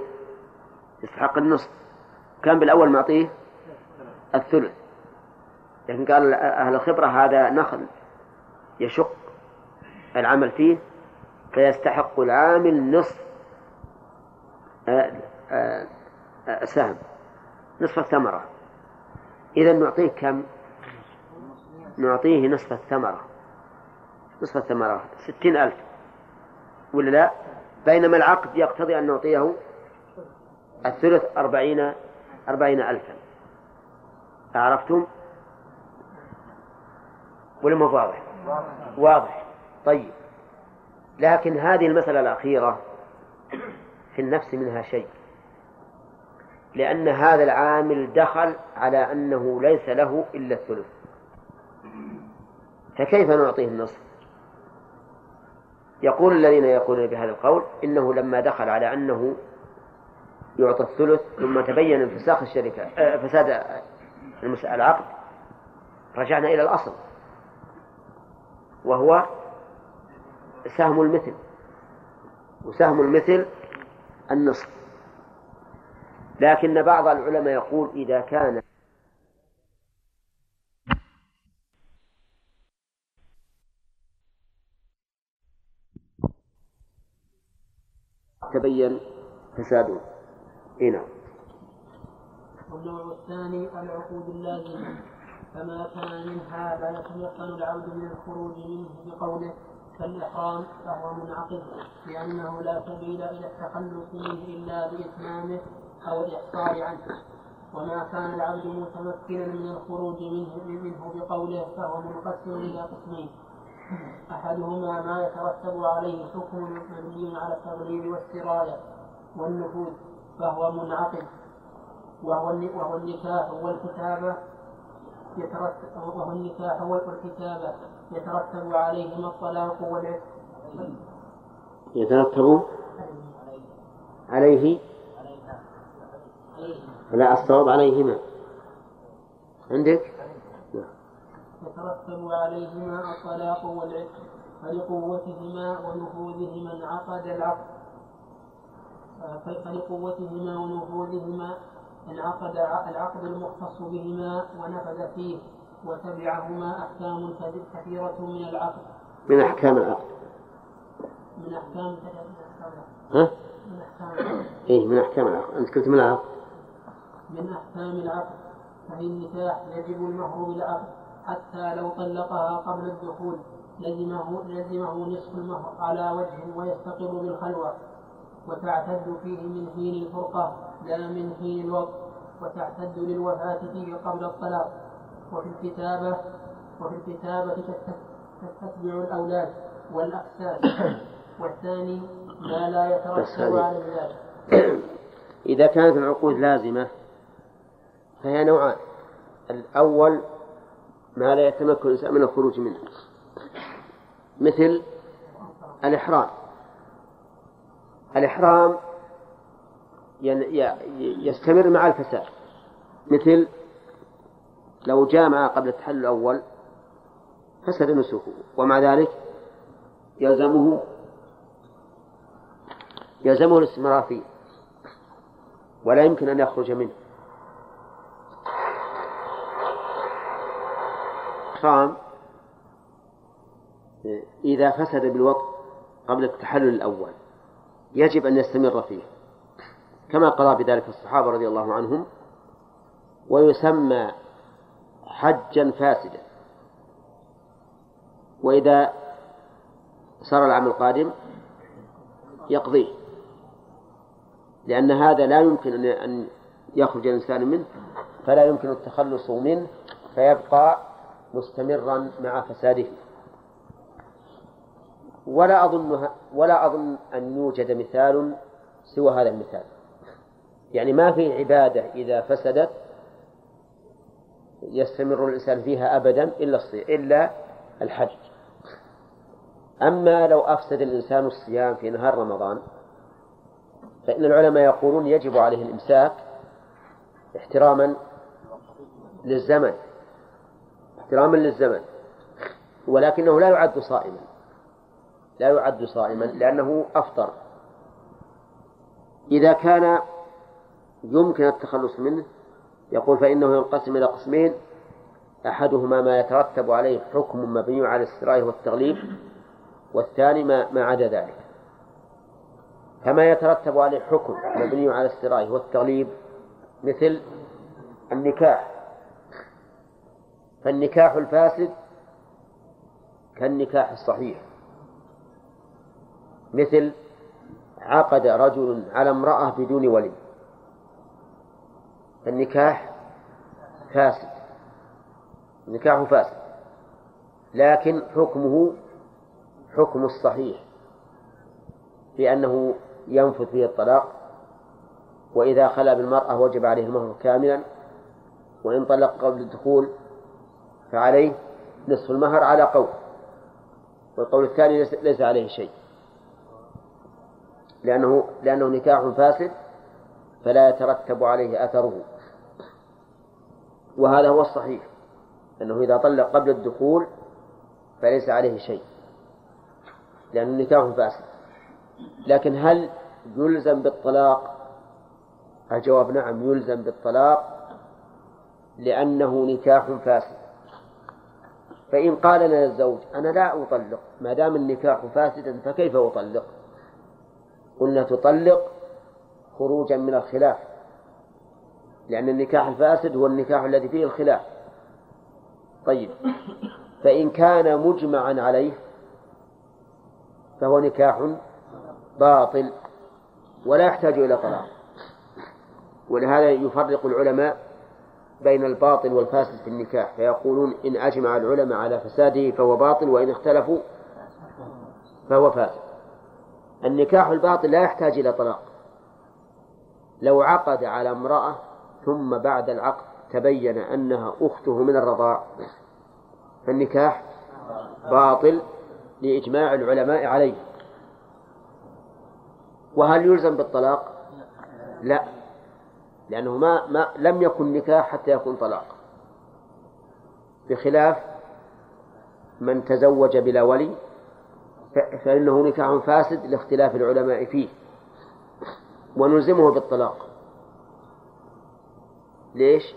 يستحق النصف. كان بالأول معطيه الثلث. لكن قال أهل الخبرة هذا نخل يشق العمل فيه فيستحق العامل نصف. سهم نصف الثمرة إذا نعطيه كم؟ نعطيه نصف الثمرة نصف الثمرة ستين ألف ولا لا؟ بينما العقد يقتضي أن نعطيه الثلث أربعين أربعين ألفا عرفتم؟ ولا ما واضح؟ واضح طيب لكن هذه المسألة الأخيرة في النفس منها شيء. لأن هذا العامل دخل على أنه ليس له إلا الثلث. فكيف نعطيه النصف؟ يقول الذين يقولون بهذا القول إنه لما دخل على أنه يعطى الثلث ثم تبين انفساخ الشركة آه، فساد العقد رجعنا إلى الأصل. وهو سهم المثل. وسهم المثل النصف لكن بعض العلماء يقول إذا كان تبين فساده اي نعم. والنوع الثاني العقود اللازمة فما كان منها لا يتيقن العبد من الخروج منه بقوله كالإحرام فهو منعقد لأنه لا سبيل إلى التخلص منه إلا بإتمامه أو الإحصار عنه. وما كان العبد متمكنا من الخروج منه منه بقوله فهو منقسم إلى قسمين. أحدهما ما يترتب عليه حكم مبني على التغليب والسراية والنفوذ فهو منعقد. وهو النكاح والكتابة يترتب وهو النكاح والكتابة يترتب عليهما الطلاق والعتق يترتب عليه لا الصواب عليهما. عندك؟ يترتب عليهما الطلاق والعتق فلقوتهما ونفوذهما انعقد العقد. فلقوتهما ونفوذهما انعقد العقد المختص بهما ونفذ فيه. وتبعهما أحكام كثيرة من العقد من أحكام العقد من أحكام ها؟ من أحكام إيه من أحكام العقد أنت قلت من العقد من أحكام العقد ففي النكاح يجب المهر بالعقد حتى لو طلقها قبل الدخول. لزمه لزمه نصف المهر على وجه ويستقر بالخلوة. وتعتد فيه من حين الفرقة لا من حين الوقت. وتعتد للوفاة فيه قبل الطلاق. وفي الكتابة وفي الكتابة تتبع الأولاد والأقسام والثاني ما لا يترتب على ذلك إذا كانت العقود لازمة فهي نوعان الأول ما لا يتمكن الإنسان من الخروج منه. مثل الإحرام. الإحرام يستمر مع الفساد. مثل لو جامع قبل التحلل الأول فسد نسكه ومع ذلك يلزمه يلزمه الاستمرار فيه ولا يمكن أن يخرج منه. الإحرام إذا فسد بالوطء قبل التحلل الأول يجب أن يستمر فيه. كما قضى بذلك الصحابة رضي الله عنهم ويسمى حجا فاسدا. وإذا صار العام القادم يقضيه. لأن هذا لا يمكن أن يخرج الإنسان منه فلا يمكن التخلص منه فيبقى مستمرا مع فساده. ولا أظن ولا أظن أن يوجد مثال سوى هذا المثال. يعني ما في عبادة إذا فسدت يستمر الإنسان فيها أبدا إلا إلا الحج. أما لو أفسد الإنسان الصيام في نهار رمضان فإن العلماء يقولون يجب عليه الإمساك احتراما للزمن احتراما للزمن ولكنه لا يعد صائما لا يعد صائما لأنه أفطر. إذا كان يمكن التخلص منه يقول فإنه ينقسم إلى قسمين. أحدهما ما يترتب عليه حكم مبني على السراية والتغليب والثاني ما, ما عدا ذلك. فما يترتب عليه حكم مبني على السراية والتغليب مثل النكاح. فالنكاح الفاسد كالنكاح الصحيح. مثل عقد رجل على امرأة بدون ولي. فالنكاح فاسد. النكاح فاسد. لكن حكمه حكم الصحيح بأنه ينفذ فيه الطلاق وإذا خلا بالمرأة وجب عليه المهر كاملا وإن طلق قبل الدخول فعليه نصف المهر على قول. والقول الثاني ليس عليه شيء. لأنه لأنه نكاح فاسد فلا يترتب عليه أثره. وهذا هو الصحيح أنه إذا طلق قبل الدخول فليس عليه شيء لأنه نكاح فاسد. لكن هل يلزم بالطلاق؟ الجواب نعم يلزم بالطلاق؟ لأنه نكاح فاسد. فإن قال لنا الزوج أنا لا أطلق ما دام النكاح فاسدا فكيف أطلق؟ قلنا تطلق خروجا من الخلاف. لأن النكاح الفاسد هو النكاح الذي فيه الخلاف. طيب. فإن كان مجمعا عليه فهو نكاح باطل ولا يحتاج إلى طلاق ولهذا يفرق العلماء بين الباطل والفاسد في النكاح. فيقولون إن أجمع العلماء على فساده فهو باطل وإن اختلفوا فهو فاسد. النكاح الباطل لا يحتاج إلى طلاق. لو عقد على امرأة ثم بعد العقد تبين أنها أخته من الرضاع. فالنكاح باطل لإجماع العلماء عليه. وهل يلزم بالطلاق؟ لا. لأنه ما, ما لم يكن نكاح حتى يكون طلاق. بخلاف من تزوج بلا ولي فإنه نكاح فاسد لاختلاف العلماء فيه. ونلزمه بالطلاق. ليش؟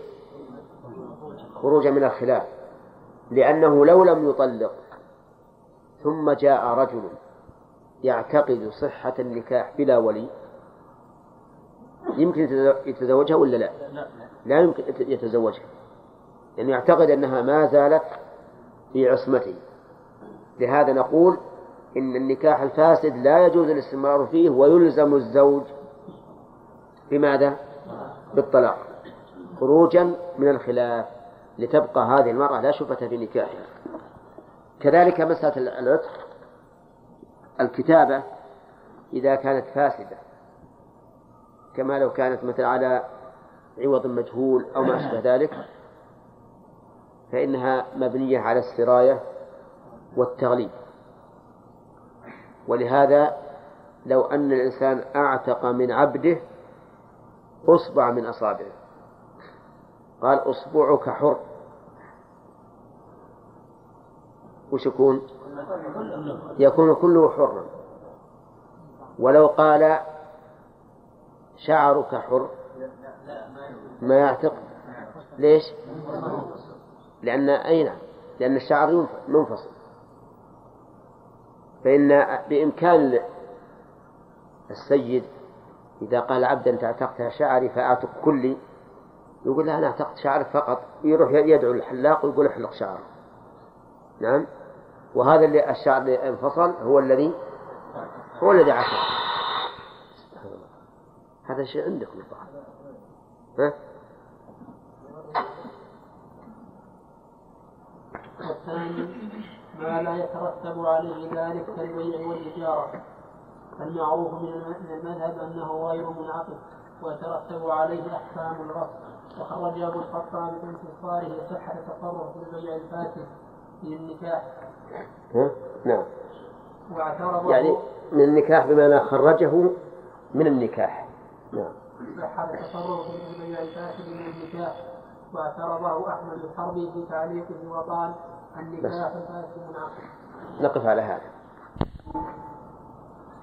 خروجا من الخلاف لأنه لو لم يطلق ثم جاء رجل يعتقد صحة النكاح بلا ولي يمكن يتزوجها ولا لا؟ لا يمكن يتزوجها لأنه يعتقد أنها ما زالت في عصمته لهذا نقول إن النكاح الفاسد لا يجوز الاستمرار فيه ويلزم الزوج بماذا؟ بالطلاق خروجا من الخلاف لتبقى هذه المرأة لا شبهة في نكاحها. كذلك مسألة العتق. الكتابة إذا كانت فاسدة كما لو كانت مثل على عوض مجهول أو ما أشبه ذلك فإنها مبنية على السراية والتغليب. ولهذا لو أن الإنسان أعتق من عبده أصبع من أصابعه. قال أصبعك حر وش يكون؟ يكون كله حرا ولو قال شعرك حر ما يعتق ليش؟ لأن أين؟ لأن الشعر منفصل فإن بإمكان السيد إذا قال عبدا أنت اعتقت شعري فأعتق كلي يقول له أنا اعتقت شعرك فقط يروح يدعو الحلاق ويقول احلق شعره نعم؟ وهذا اللي الشعر اللي انفصل هو الذي هو الذي عتق هذا شيء عندكم الظاهر ها؟ والثاني ما لا يترتب عليه ذلك كالبيع والإجارة المعروف من المذهب أنه غير منعقد ويترتب عليه أحكام الغصب وخرج أبو الخطاب بانتصاره صحة تصرف في البيع الفاسد في النكاح. ها؟ نعم. واعترضه يعني من النكاح بمعنى خرجه من النكاح. نعم. صحة التصرف في البيع الفاسد من النكاح. واعترضه أحمد الحربي في تعليقه وقال النكاح الفاسد منعقد نقف على هذا.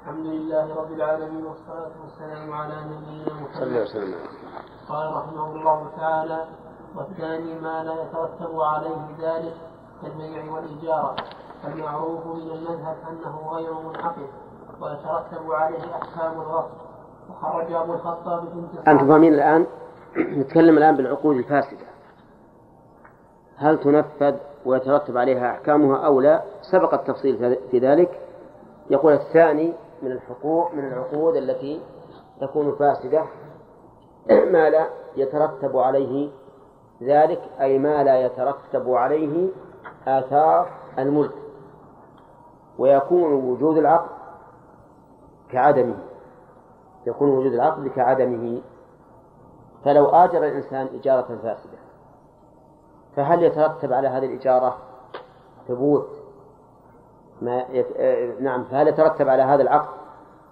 الحمد لله رب العالمين والصلاة والسلام على نبينا صلى الله عليه محمد وسلم. قال رحمه الله تعالى والثاني ما لا يترتب عليه ذلك كالبيع والإجارة المعروف من المذهب أنه غير منعقد ويترتب عليه أحكام الغصب. وخرج أبو الخطاب في أنتم فاهمين الآن؟ نتكلم الآن بالعقود الفاسدة. هل تنفذ ويترتب عليها أحكامها أو لا؟ سبق التفصيل في ذلك. يقول الثاني من الحقوق من العقود التي تكون فاسدة ما لا يترتب عليه ذلك أي ما لا يترتب عليه آثار الملك. ويكون وجود العقد كعدمه يكون وجود العقد كعدمه. فلو آجر الإنسان إجارة فاسدة فهل يترتب على هذه الإجارة ثبوت ما يت... آه، نعم فهل يترتب على هذا العقد؟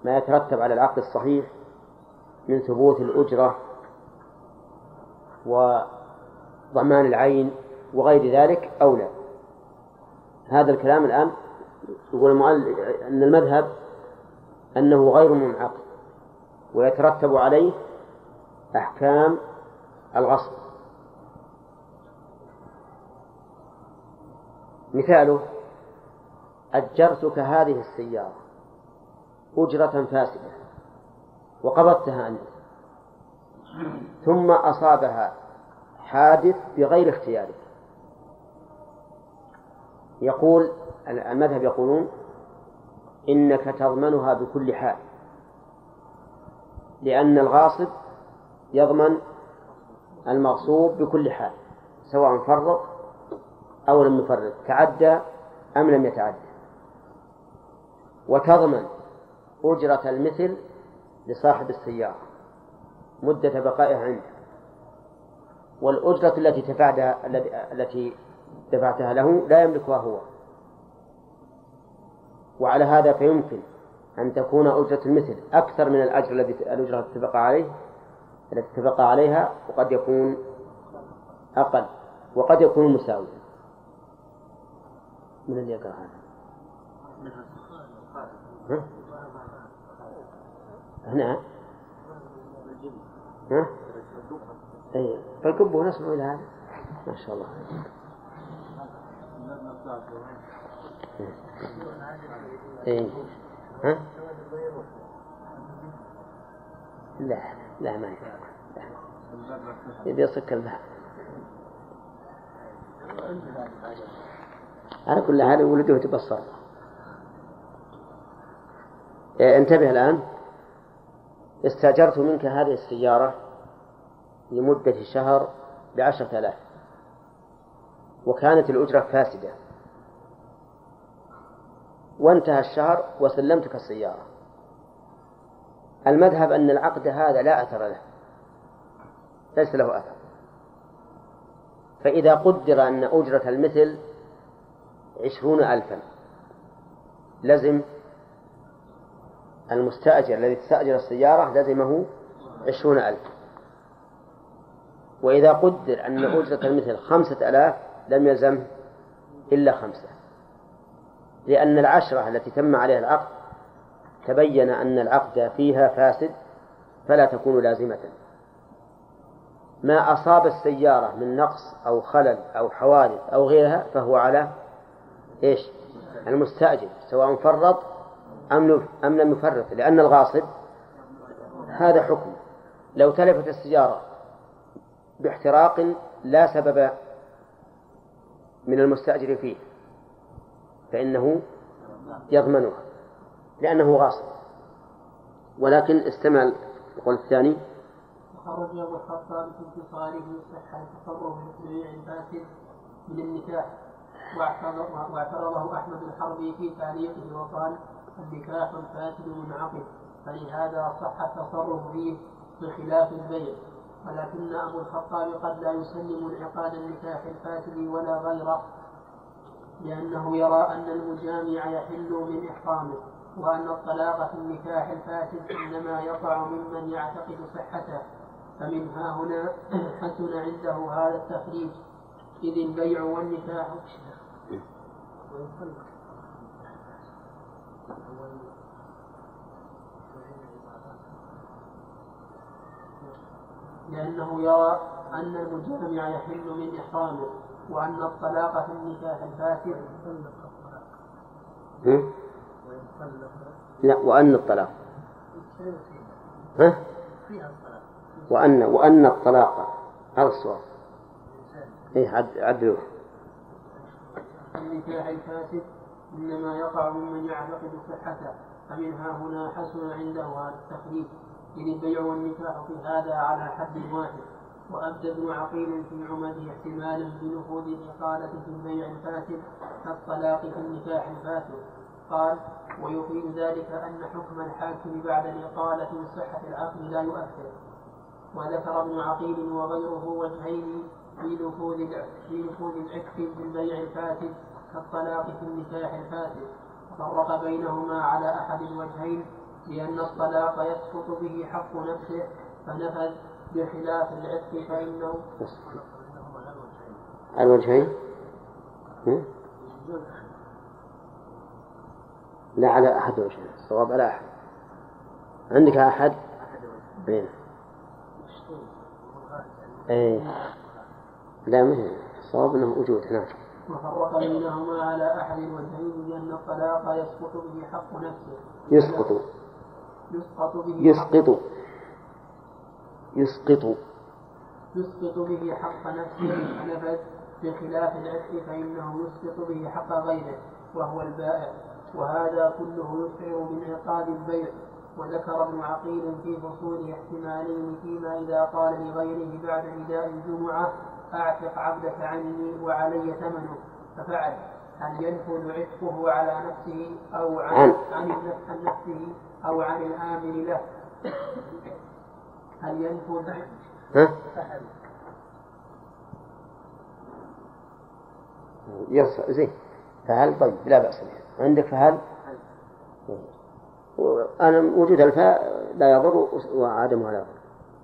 ما يترتب على العقد الصحيح من ثبوت الأجرة وضمان العين وغير ذلك أو لا؟ هذا الكلام الآن يقول المؤلف أن المذهب أنه غير منعقد ويترتب عليه أحكام الغصب. مثاله أجرتك هذه السيارة أجرة فاسدة وقبضتها أنت. ثم أصابها حادث بغير اختيارك. يقول المذهب يقولون إنك تضمنها بكل حال لأن الغاصب يضمن المغصوب بكل حال سواء فرط أو لم يفرط تعدى أم لم يتعدى. وتضمن أجرة المثل لصاحب السيارة مدة بقائها عنده. والأجرة التي دفعتها التي دفعتها له لا يملكها هو. وعلى هذا فيمكن أن تكون أجرة المثل أكثر من الأجر الذي الأجرة اتفق عليه التي اتفق عليها وقد يكون أقل وقد يكون مساويا. من اللي يقرأ هذا؟ ها؟ هنا؟ ها؟ أي فالكب نسمع إلى هذا. ما شاء الله. أي ها؟ لا لا ما يفعل يبي يصك الباب على كل حال ولده يتبصر. إيه، انتبه الآن. استأجرت منك هذه السيارة لمدة شهر بعشرة آلاف. وكانت الأجرة فاسدة. وانتهى الشهر وسلمتك السيارة. المذهب أن العقد هذا لا أثر له. ليس له أثر. فإذا قدر أن أجرة المثل عشرون ألفا لزم المستأجر الذي استأجر السيارة لزمه عشرون ألف. وإذا قدر أن أجرة المثل خمسة ألاف لم يلزمه إلا خمسة. لأن العشرة التي تم عليها العقد تبين أن العقد فيها فاسد فلا تكون لازمة. ما أصاب السيارة من نقص أو خلل أو حوادث أو غيرها فهو على إيش؟ المستأجر سواء فرط أم أم لم يفرط لأن الغاصب هذا حكم. لو تلفت السيارة باحتراق لا سبب من المستأجر فيه فإنه يضمنها لأنه غاصب. ولكن استمع القول الثاني. وخرج أبو الخطاب في انتصاره صحة تصرف بيع الفاسد من النكاح واعترضه أحمد الحربي في تعليقه وقال النكاح الفاسد منعقد فلهذا صح التصرف فيه بخلاف البيع. ولكن أبو الخطاب قد لا يسلم انعقاد النكاح الفاسد ولا غيره لأنه يرى أن المجامع يحل من إحرامه وأن الطلاق في النكاح الفاسد إنما يقع ممن يعتقد صحته. فمن ها هنا حسن عنده هذا التخريج إذ البيع والنكاح. لأنه يرى أن المجامع يحل من إحرامه وأن الطلاق في النكاح الفاسد. لا وأن الطلاق. ها؟ وأن وأن الطلاق. هذا الصواب إيه عد عدلوه النكاح الفاسد إنما يقع ممن يعتقد صحته فمنها هنا حسن عنده هذا التخليف إذ البيع والنكاح في هذا على حد واحد وأبدى ابن عقيل في عمده احتمالا بنفوذ الإقالة في البيع الفاسد كالطلاق في النكاح الفاسد. قال ويفيد ذلك أن حكم الحاكم بعد الإقالة من صحة العقد لا يؤثر. وذكر ابن عقيل وغيره وجهين في نفوذ في نفوذ العتق في البيع الفاسد كالطلاق في النكاح الفاسد. وفرق بينهما على أحد الوجهين لأن الطلاق يسقط به حق نفسه فنفذ بخلاف العتق فإنه الوجهين؟ لا على أحد وجهين الصواب على أحد. عندك أحد؟ إيه. إيه. لا ما هي؟ الصواب أنه وجود هناك. وفرق بينهما على أحد الوجهين لأن الطلاق يسقط به حق نفسه. يسقط. يسقط به يسقط. يسقط. يسقط به حق نفسه نفذ بخلاف العتق فإنه يسقط به حق غيره وهو البائع. وهذا كله يشعر بانعقاد البيع. وذكر ابن عقيل في فصول احتمالين فيما إذا قال لغيره بعد نداء الجمعة أعتق عبدك عني وعلي ثمنه. ففعل. هل ينفذ عتقه على نفسه أو عن عن. عن نفسه؟ أو عن الآمر له. هل ينفذ ها؟ يص زين. فهل؟ طيب لا بأس به. عندك فهل؟ أنا وجود الفاء لا يضر وعدمها لا يضر.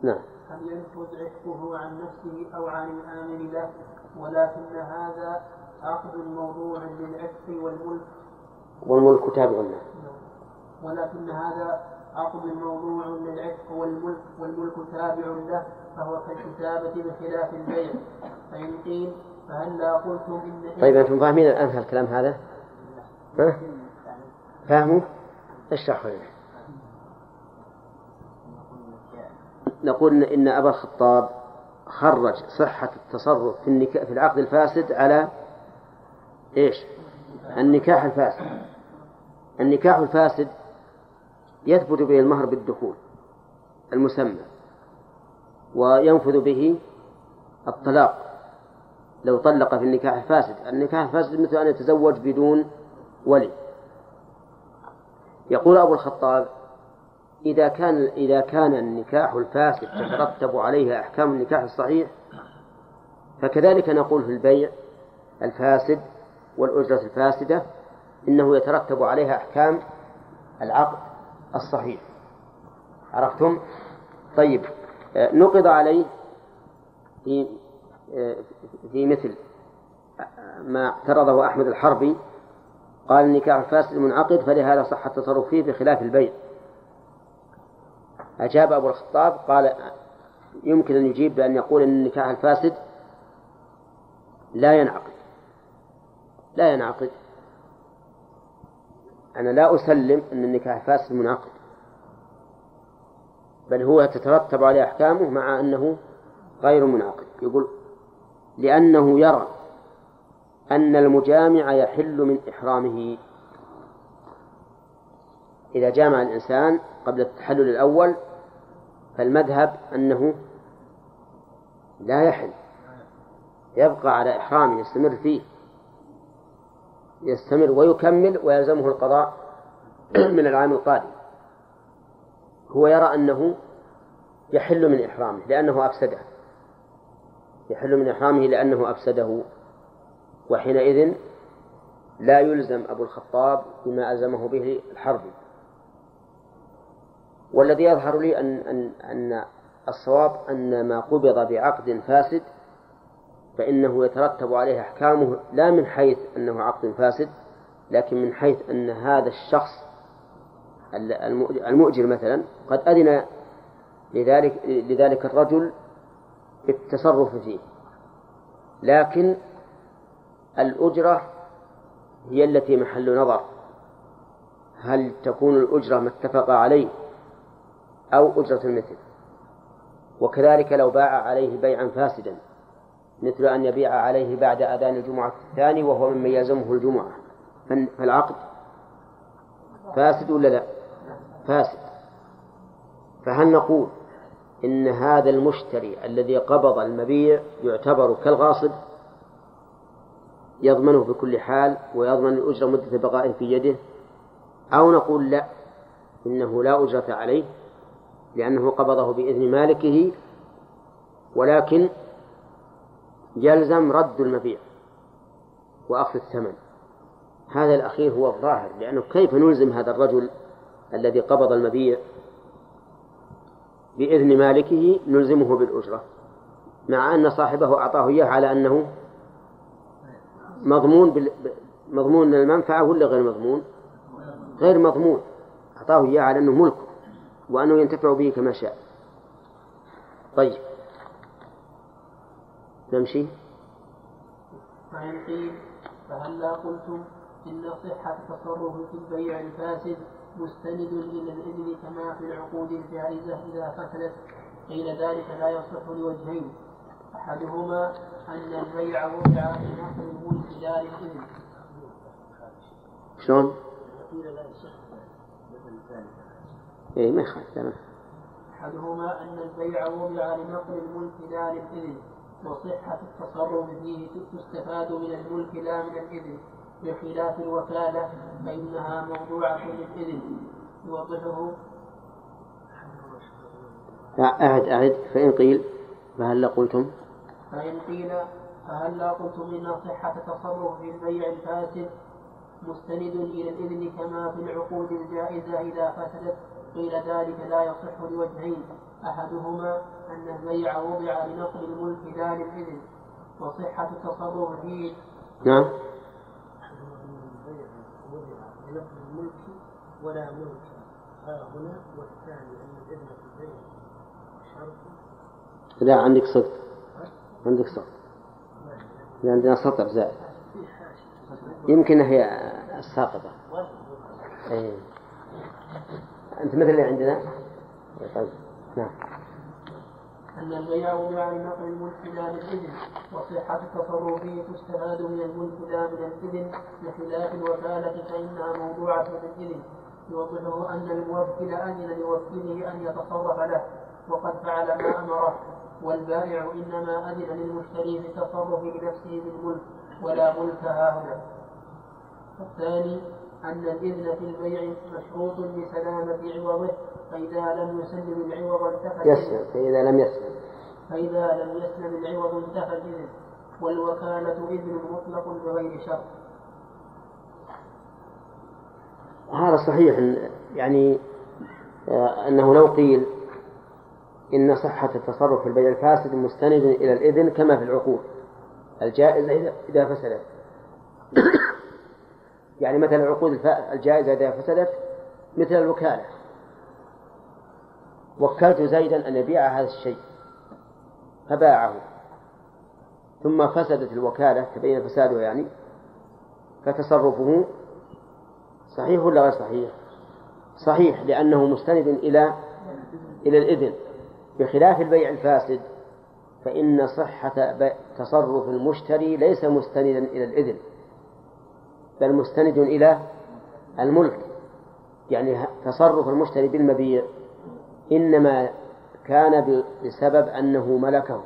نعم. هل ينفذ عتقه عن نفسه أو عن الآمر له؟ ولكن هذا عقد موضوع للعتق والملك. والملك تابع له. ولكن هذا عقد موضوع للعتق والملك والملك تابع له فهو كالكتابة بخلاف البيع فإن قيل فهلا قلتم إن طيب أنتم فاهمين الآن هالكلام هذا؟ ها؟ فاهموا؟ اشرحوا لنا نقول إن أبا الخطاب خرج صحة التصرف في النكاح في العقد الفاسد على إيش؟ النكاح الفاسد النكاح الفاسد يثبت به المهر بالدخول المسمى وينفذ به الطلاق. لو طلق في النكاح الفاسد النكاح الفاسد مثل أن يتزوج بدون ولي. يقول أبو الخطاب إذا كان إذا كان النكاح الفاسد تترتب عليه أحكام النكاح الصحيح فكذلك نقول في البيع الفاسد والأجرة الفاسدة إنه يترتب عليها أحكام العقد. الصحيح. عرفتم؟ طيب آه، نقض عليه في آه، في مثل ما اعترضه أحمد الحربي. قال النكاح الفاسد منعقد فلهذا صح التصرف فيه بخلاف البيع. أجاب أبو الخطاب قال يمكن أن يجيب بأن يقول أن النكاح الفاسد لا ينعقد. لا ينعقد. أنا لا أسلم أن النكاح الفاسد منعقد بل هو تترتب عليه أحكامه مع أنه غير منعقد. يقول لأنه يرى أن المجامع يحل من إحرامه. إذا جامع الإنسان قبل التحلل الأول فالمذهب أنه لا يحل يبقى على إحرامه يستمر فيه. يستمر ويكمل ويلزمه القضاء من العام القادم. هو يرى أنه يحل من إحرامه لأنه أفسده. يحل من إحرامه لأنه أفسده. وحينئذ لا يلزم أبو الخطاب بما ألزمه به الحربي والذي يظهر لي أن أن أن الصواب أن ما قبض بعقد فاسد فإنه يترتب عليه أحكامه لا من حيث أنه عقد فاسد لكن من حيث أن هذا الشخص المؤجر مثلا قد أذن لذلك لذلك الرجل بالتصرف فيه. لكن الأجرة هي التي محل نظر. هل تكون الأجرة ما اتفق عليه أو أجرة المثل؟ وكذلك لو باع عليه بيعا فاسدا. مثل أن يبيع عليه بعد أذان الجمعة الثاني وهو ممن يلزمه الجمعة. فالعقد فاسد ولا لا؟ فاسد. فهل نقول إن هذا المشتري الذي قبض المبيع يعتبر كالغاصب؟ يضمنه بكل حال ويضمن الأجرة مدة بقائه في يده؟ أو نقول لا إنه لا أجرة عليه لأنه قبضه بإذن مالكه ولكن يلزم رد المبيع وأخذ الثمن. هذا الأخير هو الظاهر لأنه كيف نلزم هذا الرجل الذي قبض المبيع؟ بإذن مالكه نلزمه بالأجرة مع أن صاحبه أعطاه إياه على أنه مضمون بال... مضمون المنفعة ولا غير مضمون؟ غير مضمون أعطاه إياه على أنه ملكه وأنه ينتفع به كما شاء. طيب. نمشي؟ فإن قيل فهلا قلتم إن صحة التصرف في البيع الفاسد مستند إلى الإذن كما في العقود الجائزة إذا فسدت قيل ذلك لا يصح لوجهين. أحدهما أن البيع وقع في نقل الملك دار الإذن شلون؟ إيه ما يخالف أحدهما أن البيع وضع لنقل الملك لا للإذن وصحة التصرف فيه تستفاد من الملك لا من الإذن بخلاف الوكالة فإنها موضوعة للإذن يوضحه. أعد أعد. فإن قيل فهل قلتم؟ فإن قيل فهلا قلتم إن صحة التصرف في البيع الفاسد مستند إلى الإذن كما في العقود الجائزة إذا فسدت؟ قيل ذلك لا يصح لوجهين. أحدهما أن البيع وضع لنقل الملك لا للإذن وصحة التصرف فيه نعم. لنقل الملك ولا ملك ها هنا والثاني أن الإذن في البيع شرط لا عندك صدق عندك لا عندنا سطر زائد يمكن هي الساقطة. أي. أنت مثل اللي عندنا؟ طيب. نعم. أن البيع وضع لنقل الملك لا للإذن وصحة تصرفه تستفاد من الملك لا من الإذن بخلاف الوكالة فإنها موضوعة للإذن يوضحه أن الموكل أذن لوكيله أن يتصرف له وقد فعل ما أمره. والبائع إنما أذن للمشتري في التصرف بنفسه بالملك ولا ملك هاهنا الثاني أن الإذن في البيع مشروط بسلامة عوضه. فإذا لم يسلم العوض انتفى يسلم فإذا لم يسلم فإذا لم يسلم العوض انتفى الإذن والوكالة إذن مطلق بغير شرط. هذا صحيح يعني آه، أنه لو قيل إن صحة التصرف في البيع الفاسد مستند إلى الإذن كما في العقود. الجائزة إذا فسدت. يعني مثلا العقود الجائزة إذا فسدت مثل الوكالة. وكلت زيدا أن يبيع هذا الشيء فباعه. ثم فسدت الوكالة تبين فسادها يعني فتصرفه صحيح ولا غير صحيح؟ صحيح لأنه مستند إلى إلى الإذن. بخلاف البيع الفاسد فإن صحة تصرف المشتري ليس مستندا إلى الإذن بل مستند إلى الملك. يعني تصرف المشتري بالمبيع. إنما كان بسبب أنه ملكه.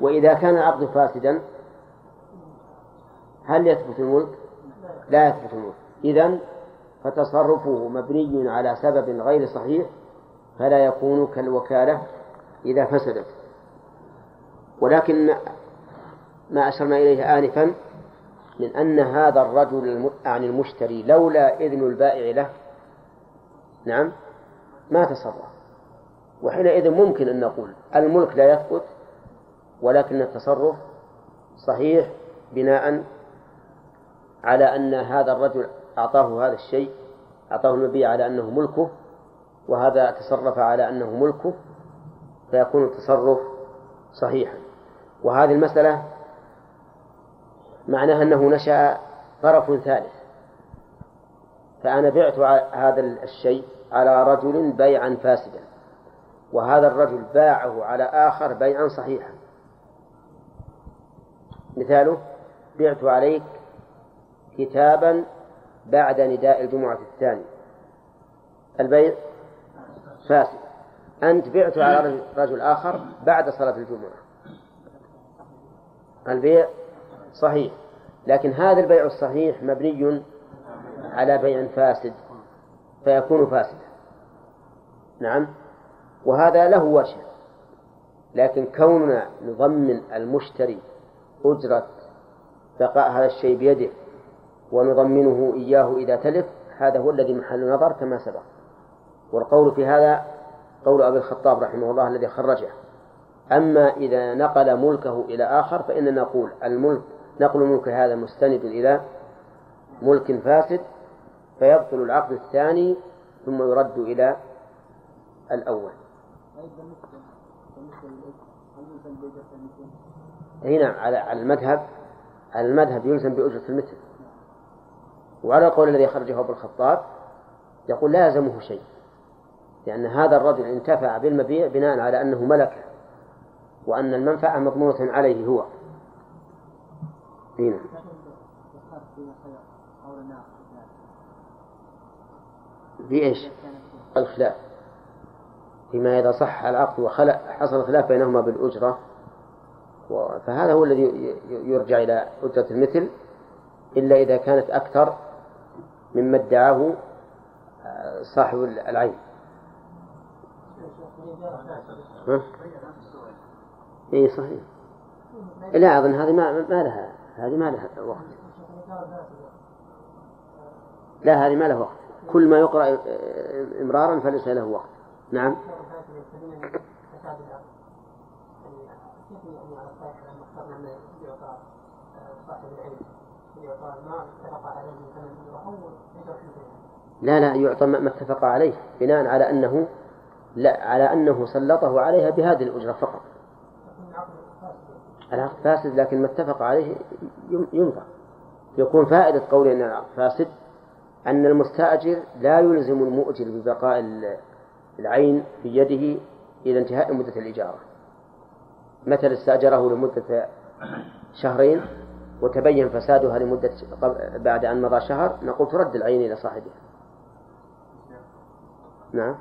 وإذا كان العقد فاسدا هل يثبت الملك؟ لا يثبت الملك. إذا فتصرفه مبني على سبب غير صحيح فلا يكون كالوكالة إذا فسدت. ولكن ما أشرنا إليه آنفا من أن هذا الرجل عن المشتري لولا إذن البائع له. نعم. ما تصرف. وحينئذ ممكن أن نقول الملك لا يثبت ولكن التصرف صحيح بناء على أن هذا الرجل أعطاه هذا الشيء أعطاه المبيع على أنه ملكه وهذا تصرف على أنه ملكه فيكون التصرف صحيحا. وهذه المسألة معناها أنه نشأ طرف ثالث. فأنا بعت هذا الشيء على رجل بيعا فاسدا وهذا الرجل باعه على آخر بيعا صحيحا. مثاله بعت عليك كتابا بعد نداء الجمعة الثاني البيع فاسد. أنت بعت على رجل آخر بعد صلاة الجمعة. البيع صحيح لكن هذا البيع الصحيح مبني على بيع فاسد. فيكون فاسدا. نعم؟ وهذا له وجه. لكن كوننا نضمن المشتري أجرة بقاء هذا الشيء بيده ونضمنه إياه إذا تلف هذا هو الذي محل نظر كما سبق. والقول في هذا قول أبي الخطاب رحمه الله الذي خرجه. أما إذا نقل ملكه إلى آخر فإننا نقول الملك نقل ملك هذا مستند إلى ملك فاسد فيبطل العقد الثاني ثم يرد إلى الأول. هنا على المذهب على المذهب يلزم بأجرة المثل. وعلى القول الذي خرجه أبو الخطاب يقول لا يلزمه شيء لأن هذا الرجل انتفع بالمبيع بناء على أنه ملكه وأن المنفعة مضمونة عليه هو. هنا. في إيش؟ الخلاف. فيما إذا صح العقد وحصل خلاف بينهما بالأجرة فهذا هو الذي يرجع إلى أجرة المثل إلا إذا كانت أكثر مما ادعاه آه، صاحب العين؟ اي صحيح. لا أظن هذه ما ما لها هذه ما لها وقت. لا هذه ما لها وقت. كل ما يقرأ آه، امرارا فليس له وقت. نعم. لا لا يعطى ما اتفق عليه بناء على أنه لا على أنه سلطه عليها بهذه الأجرة فقط. العقد فاسد لكن ما اتفق عليه ينفع. يكون فائدة قوله أن العقد فاسد أن المستأجر لا يلزم المؤجر ببقاء العين في يده إلى انتهاء مدة الإجارة. مثل استأجره لمدة شهرين وتبين فسادها لمدة بعد أن مضى شهر نقول ترد العين إلى صاحبها. نعم.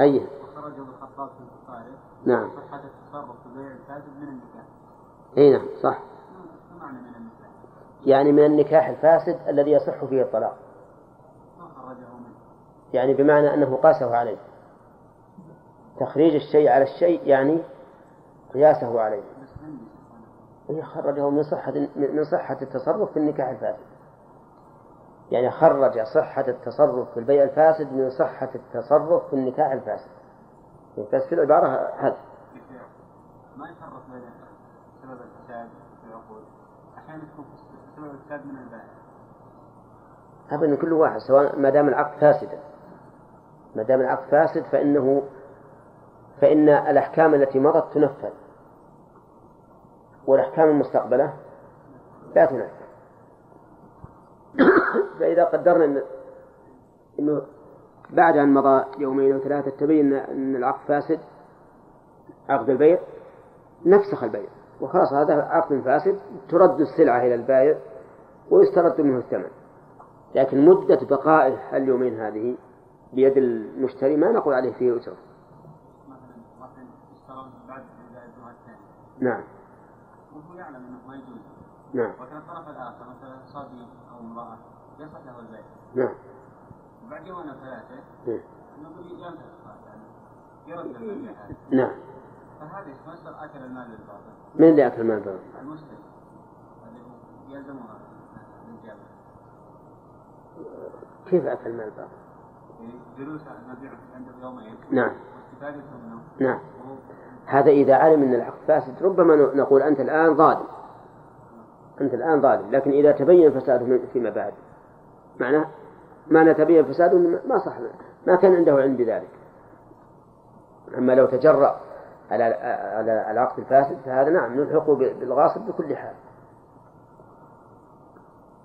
أي. خرج ابن الخطاب في نعم. صحة التصرف في بيع من النكاح. أي نعم صح. يعني من النكاح الفاسد الذي يصح فيه الطلاق. يعني بمعنى أنه قاسه عليه. تخريج الشيء على الشيء يعني قياسه عليه. هي خرجه من صحة من صحة التصرف في النكاح الفاسد. يعني خرج صحة التصرف في البيع الفاسد من صحة التصرف في النكاح الفاسد. يعني بس في العبارة هذا. ما يفرق بين سبب الفساد في العقود؟ أحيانا يكون أبدا كل واحد سواء ما دام العقد فاسدا. ما دام العقد فاسد فإنه فإن الأحكام التي مضت تنفذ. والأحكام المستقبلة لا تنفذ. فإذا قدرنا أن أنه بعد أن مضى يومين أو ثلاثة تبين أن العقد فاسد عقد البيع نفسخ البيع. وخلاص هذا عقد فاسد ترد السلعة إلى البائع ويسترد منه الثمن. لكن مدة بقاء اليومين هذه بيد المشتري؟ ما نقول عليه فيه أجرة نعم. وهو يعلم أنه ما يجوز. نعم. وكان الطرف الآخر مثلا صبي أو امرأة يصح له البيع. نعم. وبعد يومين ثلاثة نعم. نقول ينتهي يعني يرد البيع. نعم. فهذا يصير أكل المال بالباطل من اللي أكل المال بالباطل؟ المسلم. يلزمها كيف أكل المال بالباطل؟ عنده يومين نعم. واستفادته منه نعم. هذا إذا علم أن العقد فاسد ربما نقول أنت الآن ظالم. أنت الآن ظالم لكن إذا تبين فساده فيما بعد. معناه ما نتبين فساده ما صح ما كان عنده علم بذلك. أما لو تجرأ على العقد الفاسد فهذا نعم نلحقه بالغاصب بكل حال.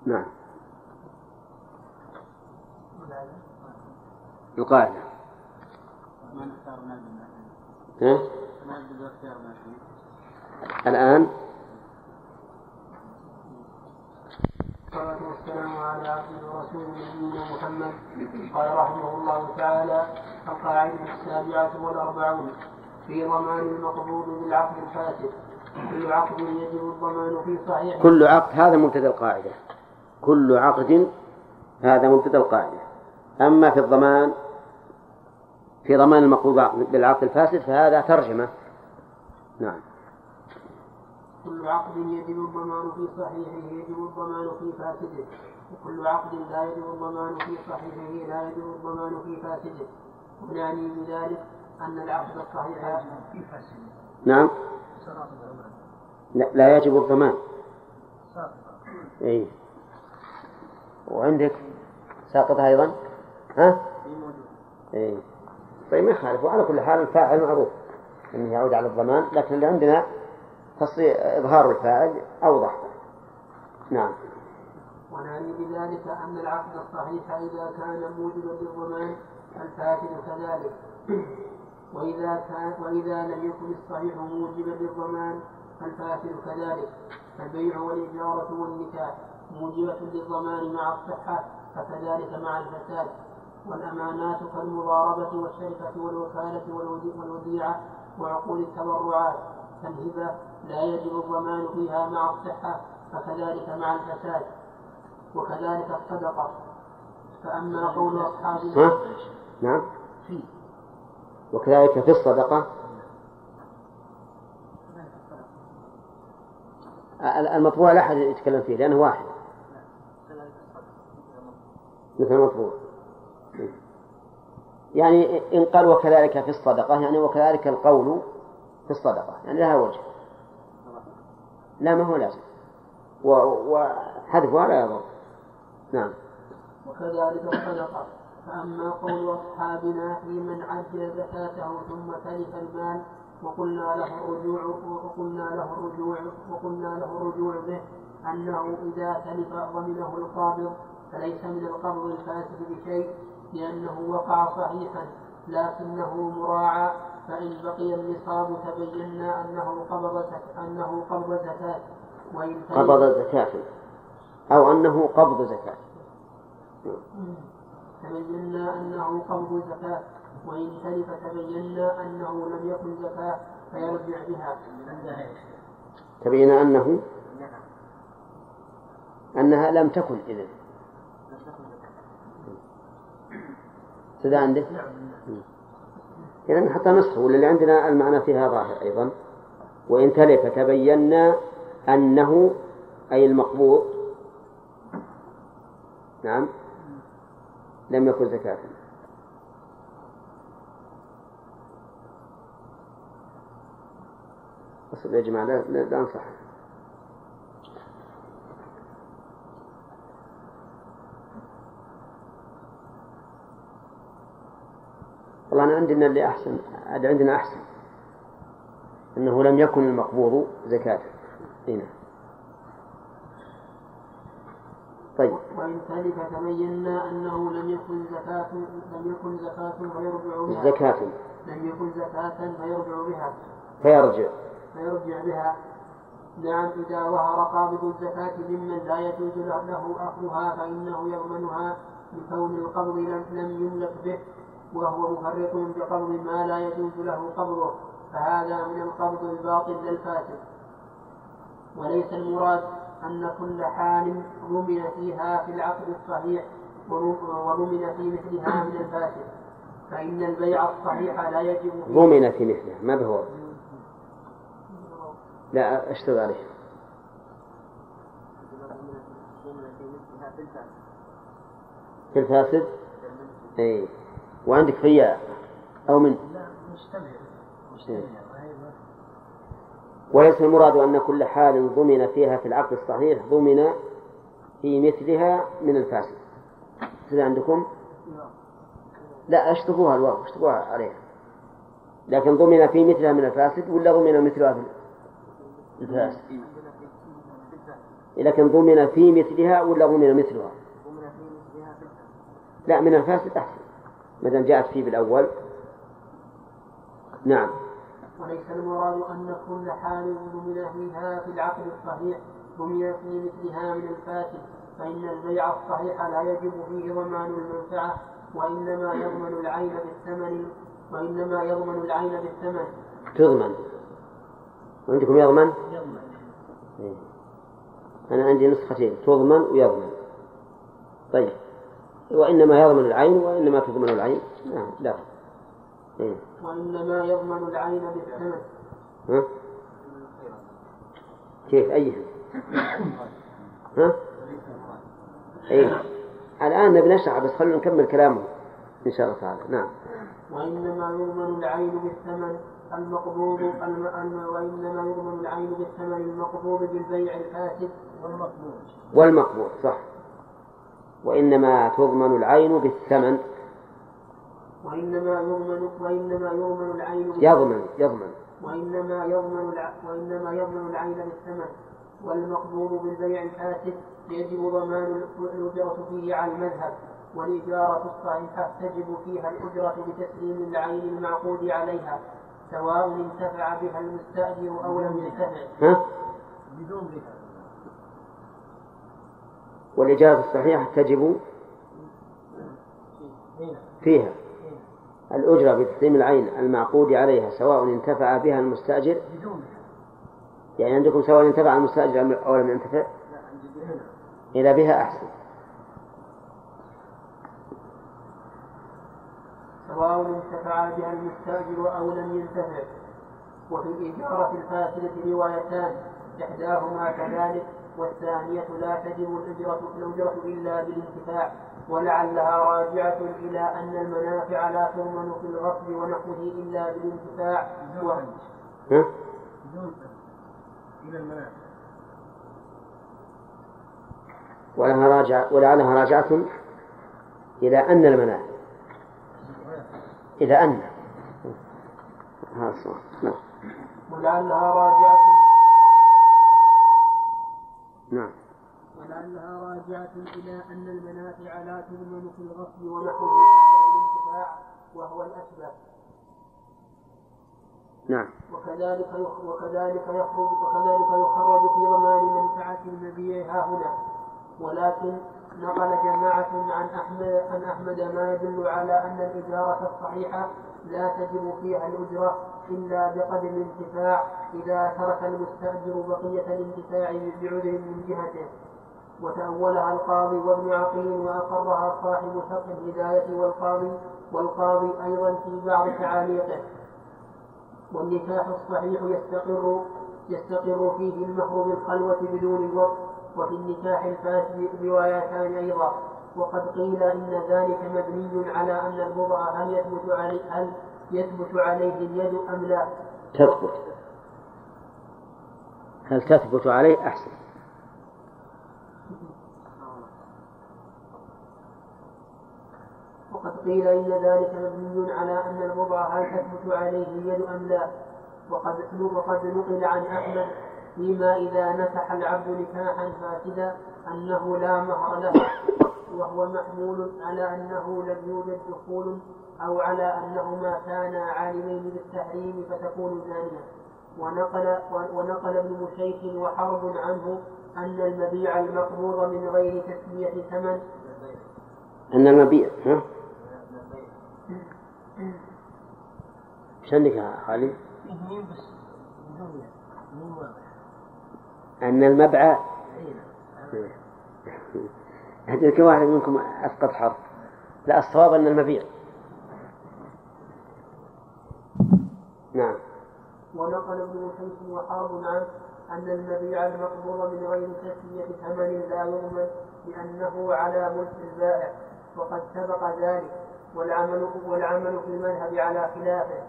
نعم. القاعدة ها؟ الآن؟ والصلاة والسلام على عبده ورسوله نبينا محمد قال رحمه الله تعالى القاعدة السابعة والأربعون. في ضمان المقبوض بالعقد الفاسد كل عقد يجب الضمان في صحيح. كل عقد هذا مبتدأ القاعدة. كل عقد هذا مبتدأ القاعدة. أما في الضمان في ضمان المقبوض بالعقد الفاسد فهذا ترجمة. نعم. كل عقد يجب الضمان في صحيحه يجب الضمان في فاسده. وكل عقد لا يجب الضمان في صحيحه لا يجب الضمان في فاسده. ونعني بذلك أن العقد الصحيح نعم. لا, لا يجب الضمان. اي وعندك ساقطة أيضا؟ ها؟ اي طيب ما يخالف. وعلى كل حال الفاعل معروف إنه يعود على الضمان لكن اللي عندنا تصريح إظهار الفاعل أوضح. نعم. ونعني بذلك أن العقد الصحيح إذا كان موجبا للضمان الفاسد كذلك. وإذا كان وإذا لم يكن الصحيح موجبا للضمان الفاسد كذلك. البيع والإجارة والنكاح موجبة للضمان مع الصحة فكذلك مع الفساد. والأمانات كالمضاربة والشركة والوكالة والوديعة وعقود التبرعات. كالهبة لا يجب الضمان فيها مع الصحة فكذلك مع الفساد. وكذلك الصدقة. فأما قول أصحابنا نعم. في وكذلك في الصدقة. المطبوع لا أحد يتكلم فيه لأنه واحد. مثل المطبوع. يعني إن قال وكذلك في الصدقة يعني وكذلك القول في الصدقة يعني لها وجه. لا ما هو لازم. وحذفها لا يضر. نعم. وكذلك الصدقة. فأما قول أصحابنا في من عجل زكاته ثم تلف المال وقلنا له الرجوع وقلنا له الرجوع وقلنا له الرجوع به أنه إذا تلف ضمنه القابض فليس من القبض الفاسد بشيء لأنه وقع صحيحا لكنه مراعى فإن بقي النصاب تبينا أنه قبض أنه قبض زكاة. وإن قبض زكاة أو أنه قبض زكاة. تبينا أنه قبض زكاة وإن تلف تبينا أنه لم يكن زكاة فيرجع بها. تبين أنه؟ أنها لم تكن إذن. كذا عندك؟ إذا حتى نصه ولا اللي عندنا المعنى فيها ظاهر أيضا. وإن تلف تبينا أنه أي المقبوض. نعم. لم يكن زكاة. أصل يا جماعة لا, لا, أنصح. والله أنا عندنا اللي أحسن عندنا أحسن. أنه لم يكن المقبوض زكاة. هنا. طيب. وإن تلف تبينا أنه لم يكن زكاة لم يكن زكاة فيرجع بها. زكاة. لم يكن زكاة فيرجع بها. فيرجع. فيرجع بها. نعم إذا ظهر قابض الزكاة ممن لا يجوز له أخذها فإنه يضمنها لكون القبض لم يملك به وهو مفرط بقبض ما لا يجوز له قبضه. فهذا من القبض الباطل للفاسد وليس المراد أن كل حال ضمن فيها في العقد الصحيح وضمن في مثلها من الفاسد. فإن البيع الصحيح لا يجب ضمن في مثلها. ما به لا اشتغل عليه. في الفاسد؟ اي وعندك فيا أو من؟ وليس المراد أن كل حال ضمن فيها في العقد الصحيح ضمن في مثلها من الفاسد. كذا عندكم؟ لا اشطبوها الواو اشطبوها عليها. لكن ضمن في مثلها من الفاسد ولا ضمن مثلها في الفاسد؟ لكن ضمن في مثلها ولا ضمن مثلها؟ لا من الفاسد أحسن. ما دام جاءت فيه بالأول. نعم. وليس المراد أن كل حال من أهلها في العقد الصحيح ضمن في مثلها من الفاسد فإن البيع الصحيح لا يجب فيه ضمان المنفعة وإنما يضمن العين بالثمن وإنما يضمن العين بالثمن. تضمن. وعندكم يضمن؟ يضمن. إيه. أنا عندي نسختين تضمن ويضمن. طيب. وإنما يضمن العين وإنما تضمن العين. نعم لا. إيه. وإنما يضمن العين بالثمن. ها؟ كيف؟ أيها؟ ها؟ إيه الآن نبي نشرح بس خلونا نكمل كلامه إن شاء الله تعالى. نعم. وإنما يضمن العين بالثمن المقبوض الم... الم... وإنما يضمن العين بالثمن المقبوض بالبيع الفاسد والمقبوض. والمقبوض صح. وإنما تضمن العين بالثمن. وإنما يضمن وإنما يضمن العين بالثمن يضمن يضمن. وإنما يضمن الع... وإنما يضمن العين بالثمن والمقبوض بالبيع الفاسد يجب ضمان الأجرة فيه على المذهب والإجارة الصحيحة تجب فيها الأجرة بتسليم العين المعقود عليها سواء انتفع بها المستأجر أو لم ينتفع. ها؟ بدون ربا والإجابة الصحيحة تجب فيها. الأجرة بتسليم العين المعقود عليها سواء انتفع بها المستأجر. يعني عندكم سواء انتفع المستأجر أو لم ينتفع؟ إذا بها أحسن. سواء انتفع بها المستأجر أو لم ينتفع. وفي الإجارة الفاسدة روايتان إحداهما كذلك والثانية لا تجب الأجرة الأجرة إلا بالانتفاع. ولعلها راجعة إلى أن المنافع لا تضمن في الغصب ونحوه إلا بالانتفاع. و... ها؟ إلى المنافع ولها راجعة ولعلها راجعة إلى أن المنافع. إلى أن. هذا الصواب نعم. ولعلها راجعة. نعم. ولعلها راجعة إلى أن المنافع لا تضمن في الغصب ونحوه إلا بالانتفاع وهو الأشبه. نعم. وكذلك وكذلك يخرج وكذلك يخرج في ضمان منفعة المبيع ها هنا. ولكن نقل جماعة عن أحمد عن أحمد ما يدل على أن الإجارة الصحيحة لا تجب فيها الأجرة إلا بقدر الانتفاع إذا ترك المستأجر بقية الانتفاع بعذر من جهته. وتأولها القاضي وابن عقيل وأقرها صاحب شرح الهداية والقاضي والقاضي أيضا في بعض تعاليقه. والنكاح الصحيح يستقر يستقر فيه المهر بالخلوة بدون الوقت وفي النكاح الفاسد روايتان أيضا. وقد قيل إن ذلك مبني على أن البضع هل يثبت عليه هل يثبت عليه اليد أم لا؟ تثبت. هل تثبت عليه؟ أحسن. وقد قيل إن ذلك مبني على أن البضع هل تثبت عليه اليد أم لا وقد وقد نقل عن أحمد فيما إذا نكح العبد نكاحا فاسدا أنه لا مهر له وهو محمول على أنه لم يوجد دخول أو على أنهما كانا عالمين بالتحريم فتكون زانية ونقل ونقل ابن مشيك وحرب عنه أن المبيع المقبوض من غير تسمية ثمن أن المبيع ها؟ إيش عندك يا خالد؟ أن المبعى هذا كم واحد منكم أسقط حرف. لا الصواب أن المبيع. نعم. ونقل ابن حيث وحرب عنه أن المبيع المقبوض من غير تسمية ثمن لا يضمن لأنه على ملك البائع وقد سبق ذلك. والعمل والعمل في المذهب على خلافه.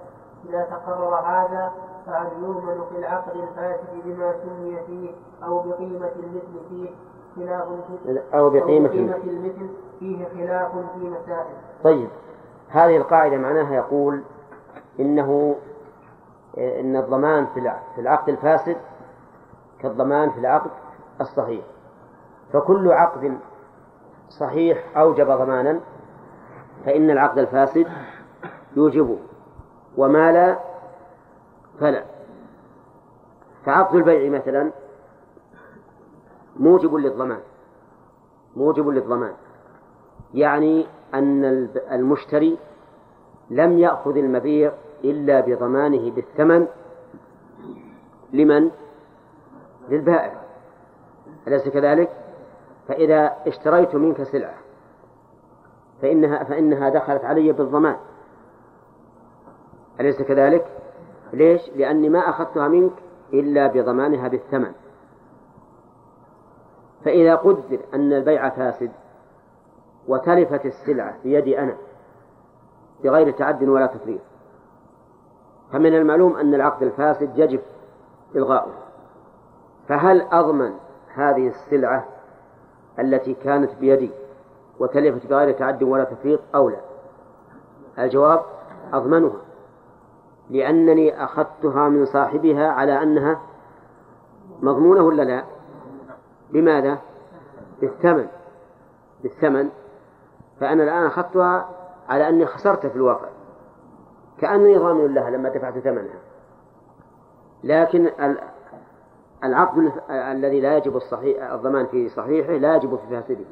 إذا تقرر هذا فهل يضمن في العقد الفاسد بما سمي فيه أو بقيمة المثل فيه خلاف في أو بقيمة بقيمة المثل؟ فيه خلاف في مسائل. طيب هذه القاعدة معناها يقول إنه إن الضمان في العقد الفاسد كالضمان في العقد الصحيح. فكل عقد صحيح أوجب ضمانا فإن العقد الفاسد يوجبه وما لا فلا فعقد البيع مثلا موجب للضمان موجب للضمان يعني أن المشتري لم يأخذ المبيع إلا بضمانه بالثمن لمن؟ للبائع أليس كذلك؟ فإذا اشتريت منك سلعة فإنها فإنها دخلت علي بالضمان أليس كذلك؟ ليش؟ لأني ما أخذتها منك إلا بضمانها بالثمن فإذا قدر أن البيع فاسد وتلفت السلعة بيدي أنا بغير تعد ولا تفريط فمن المعلوم أن العقد الفاسد يجب إلغاؤه فهل أضمن هذه السلعة التي كانت بيدي وتلفت بغير تعد ولا تفريط أو لا الجواب أضمنها لأنني أخذتها من صاحبها على أنها مضمونة ولا لا؟ بماذا؟ بالثمن بالثمن. فأنا الآن أخذتها على أني خسرت في الواقع. كأنني ضامن لها لما دفعت ثمنها. لكن العقد الذي لا يجب الصحيح الضمان في صحيحه لا يجب في فاسده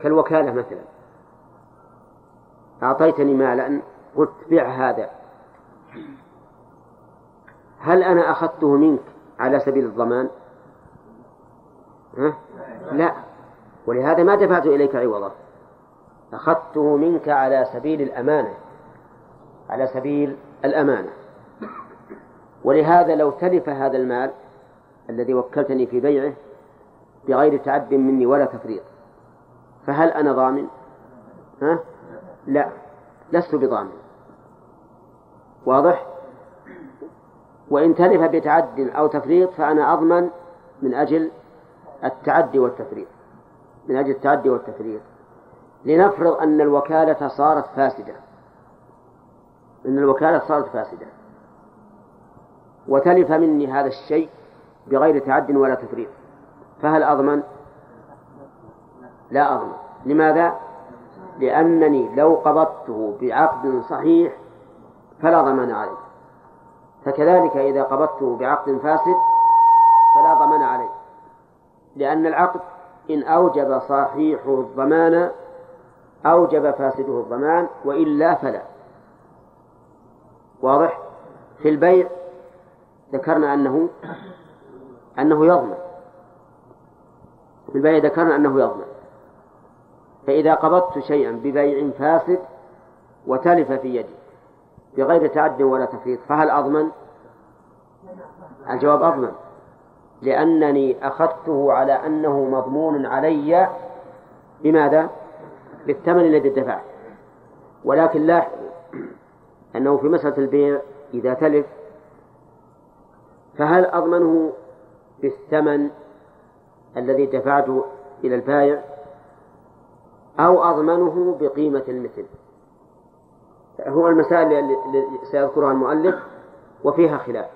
كالوكالة مثلا. أعطيتني مالا قلت بع هذا. هل أنا أخذته منك على سبيل الضمان؟ ها؟ لا. ولهذا ما دفعت إليك عوضا أخذته منك على سبيل الأمانة. على سبيل الأمانة. ولهذا لو تلف هذا المال الذي وكلتني في بيعه بغير تعد مني ولا تفريط. فهل أنا ضامن؟ ها؟ لا لست بضامن واضح؟ وإن تلف بتعد أو تفريط فأنا أضمن من أجل التعدي والتفريط من أجل التعدي والتفريط لنفرض أن الوكالة صارت فاسدة أن الوكالة صارت فاسدة وتلف مني هذا الشيء بغير تعد ولا تفريط فهل أضمن؟ لا أضمن لماذا؟ لأنني لو قبضته بعقد صحيح فلا ضمان عليه. فكذلك إذا قبضته بعقد فاسد فلا ضمان عليه. لأن العقد إن أوجب صحيحه الضمان أوجب فاسده الضمان وإلا فلا. واضح؟ في البيع ذكرنا أنه أنه يضمن. في البيع ذكرنا أنه يضمن. فإذا قبضت شيئا ببيع فاسد وتلف في يدي بغير تعد ولا تفريط فهل أضمن؟ الجواب أضمن لأنني أخذته على أنه مضمون علي بماذا؟ بالثمن الذي دفعت ولكن لاحظوا أنه في مسألة البيع إذا تلف فهل أضمنه بالثمن الذي دفعته إلى البائع أو أضمنه بقيمة المثل. هو المسائل التي سيذكرها المؤلف وفيها خلاف.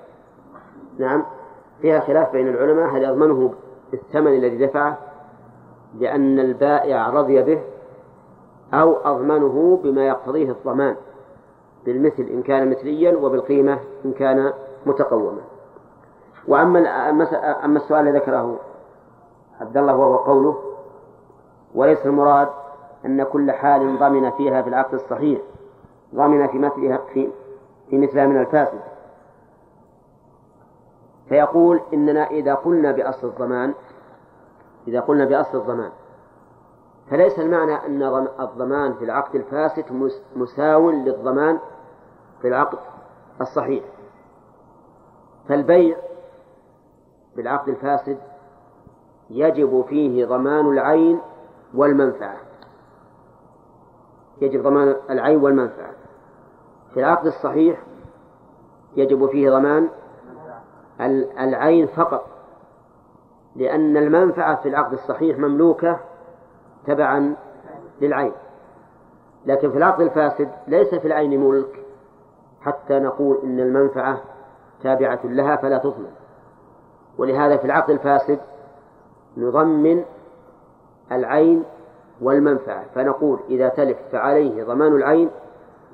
نعم فيها خلاف بين العلماء هل يضمنه بالثمن الذي دفعه لأن البائع رضي به أو أضمنه بما يقتضيه الضمان بالمثل إن كان مثليا وبالقيمة إن كان متقوما. وأما أما السؤال الذي ذكره عبد الله وهو قوله وليس المراد أن كل حال ضمن فيها في العقد الصحيح ضمن في مثلها في في مثلها من الفاسد. فيقول إننا إذا قلنا بأصل الضمان إذا قلنا بأصل الضمان فليس المعنى أن الضمان في العقد الفاسد مساو للضمان في العقد الصحيح. فالبيع بالعقد الفاسد يجب فيه ضمان العين والمنفعة. يجب ضمان العين والمنفعة. في العقد الصحيح يجب فيه ضمان العين فقط لأن المنفعة في العقد الصحيح مملوكة تبعا للعين. لكن في العقد الفاسد ليس في العين ملك حتى نقول إن المنفعة تابعة لها فلا تضمن ولهذا في العقد الفاسد نضمن العين والمنفعة. فنقول إذا تلف فعليه ضمان العين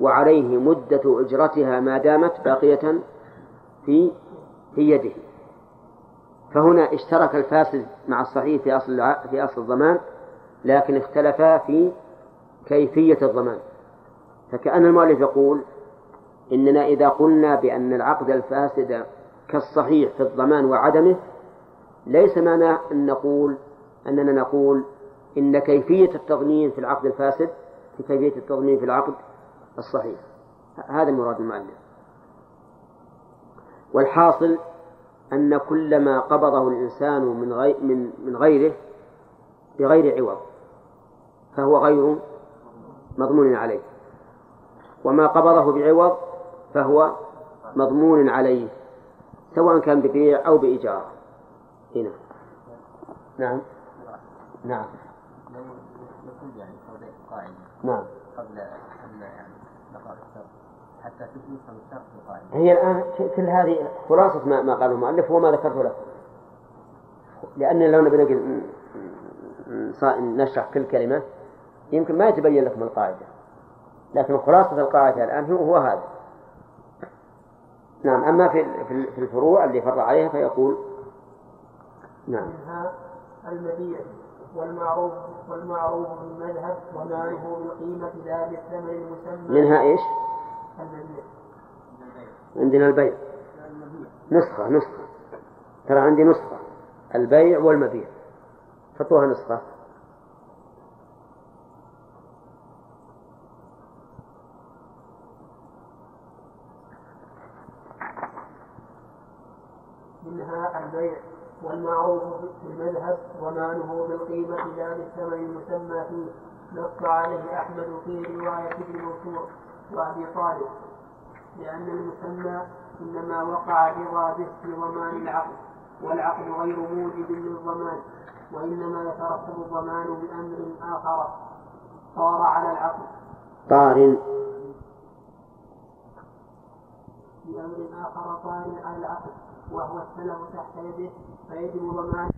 وعليه مدة أجرتها ما دامت باقية في في يده. فهنا اشترك الفاسد مع الصحيح في أصل في أصل الضمان لكن اختلفا في كيفية الضمان. فكأن المؤلف يقول إننا إذا قلنا بأن العقد الفاسد كالصحيح في الضمان وعدمه ليس معناه أن نقول أننا نقول إن كيفية التضمين في العقد الفاسد كيفية التضمين في العقد الصحيح. هذا مراد المؤلف والحاصل أن كل ما قبضه الإنسان من غير من من غيره بغير عوض فهو غير مضمون عليه. وما قبضه بعوض فهو مضمون عليه سواء كان ببيع أو بإيجار. هنا. نعم. نعم. نعم. قبل قبل يعني حتى تفهم الشرط هي الآن كل هذه خلاصة ما, ما قاله المؤلف وما ذكرته لك لأن لو نبي نشرح كل كلمة يمكن ما يتبين لكم القاعدة. لكن خلاصة القاعدة الآن هو, هو هذا. نعم أما في في الفروع اللي فرع عليها فيقول نعم. منها المبيع والمعروف والمعروف بالمذهب ونعرفه بالقيمة لا بالثمن المسمى. منها إيش؟ المبيع عندنا البيع. نسخة نسخة. ترى عندي نسخة. البيع والمبيع. حطوها نسخة. منها البيع. والمعروف في المذهب ضمانه بالقيمة لا بالثمن المسمى فيه نص عليه أحمد في رواية ابن منصور وأبي طالب لأن المسمى إنما وقع رضا به في ضمان العقد والعقد غير موجب للضمان وإنما يترتب الضمان بأمر آخر صار على العقد طار بأمر آخر طار على العقد وهو السلف تحت يده فيجب ضمان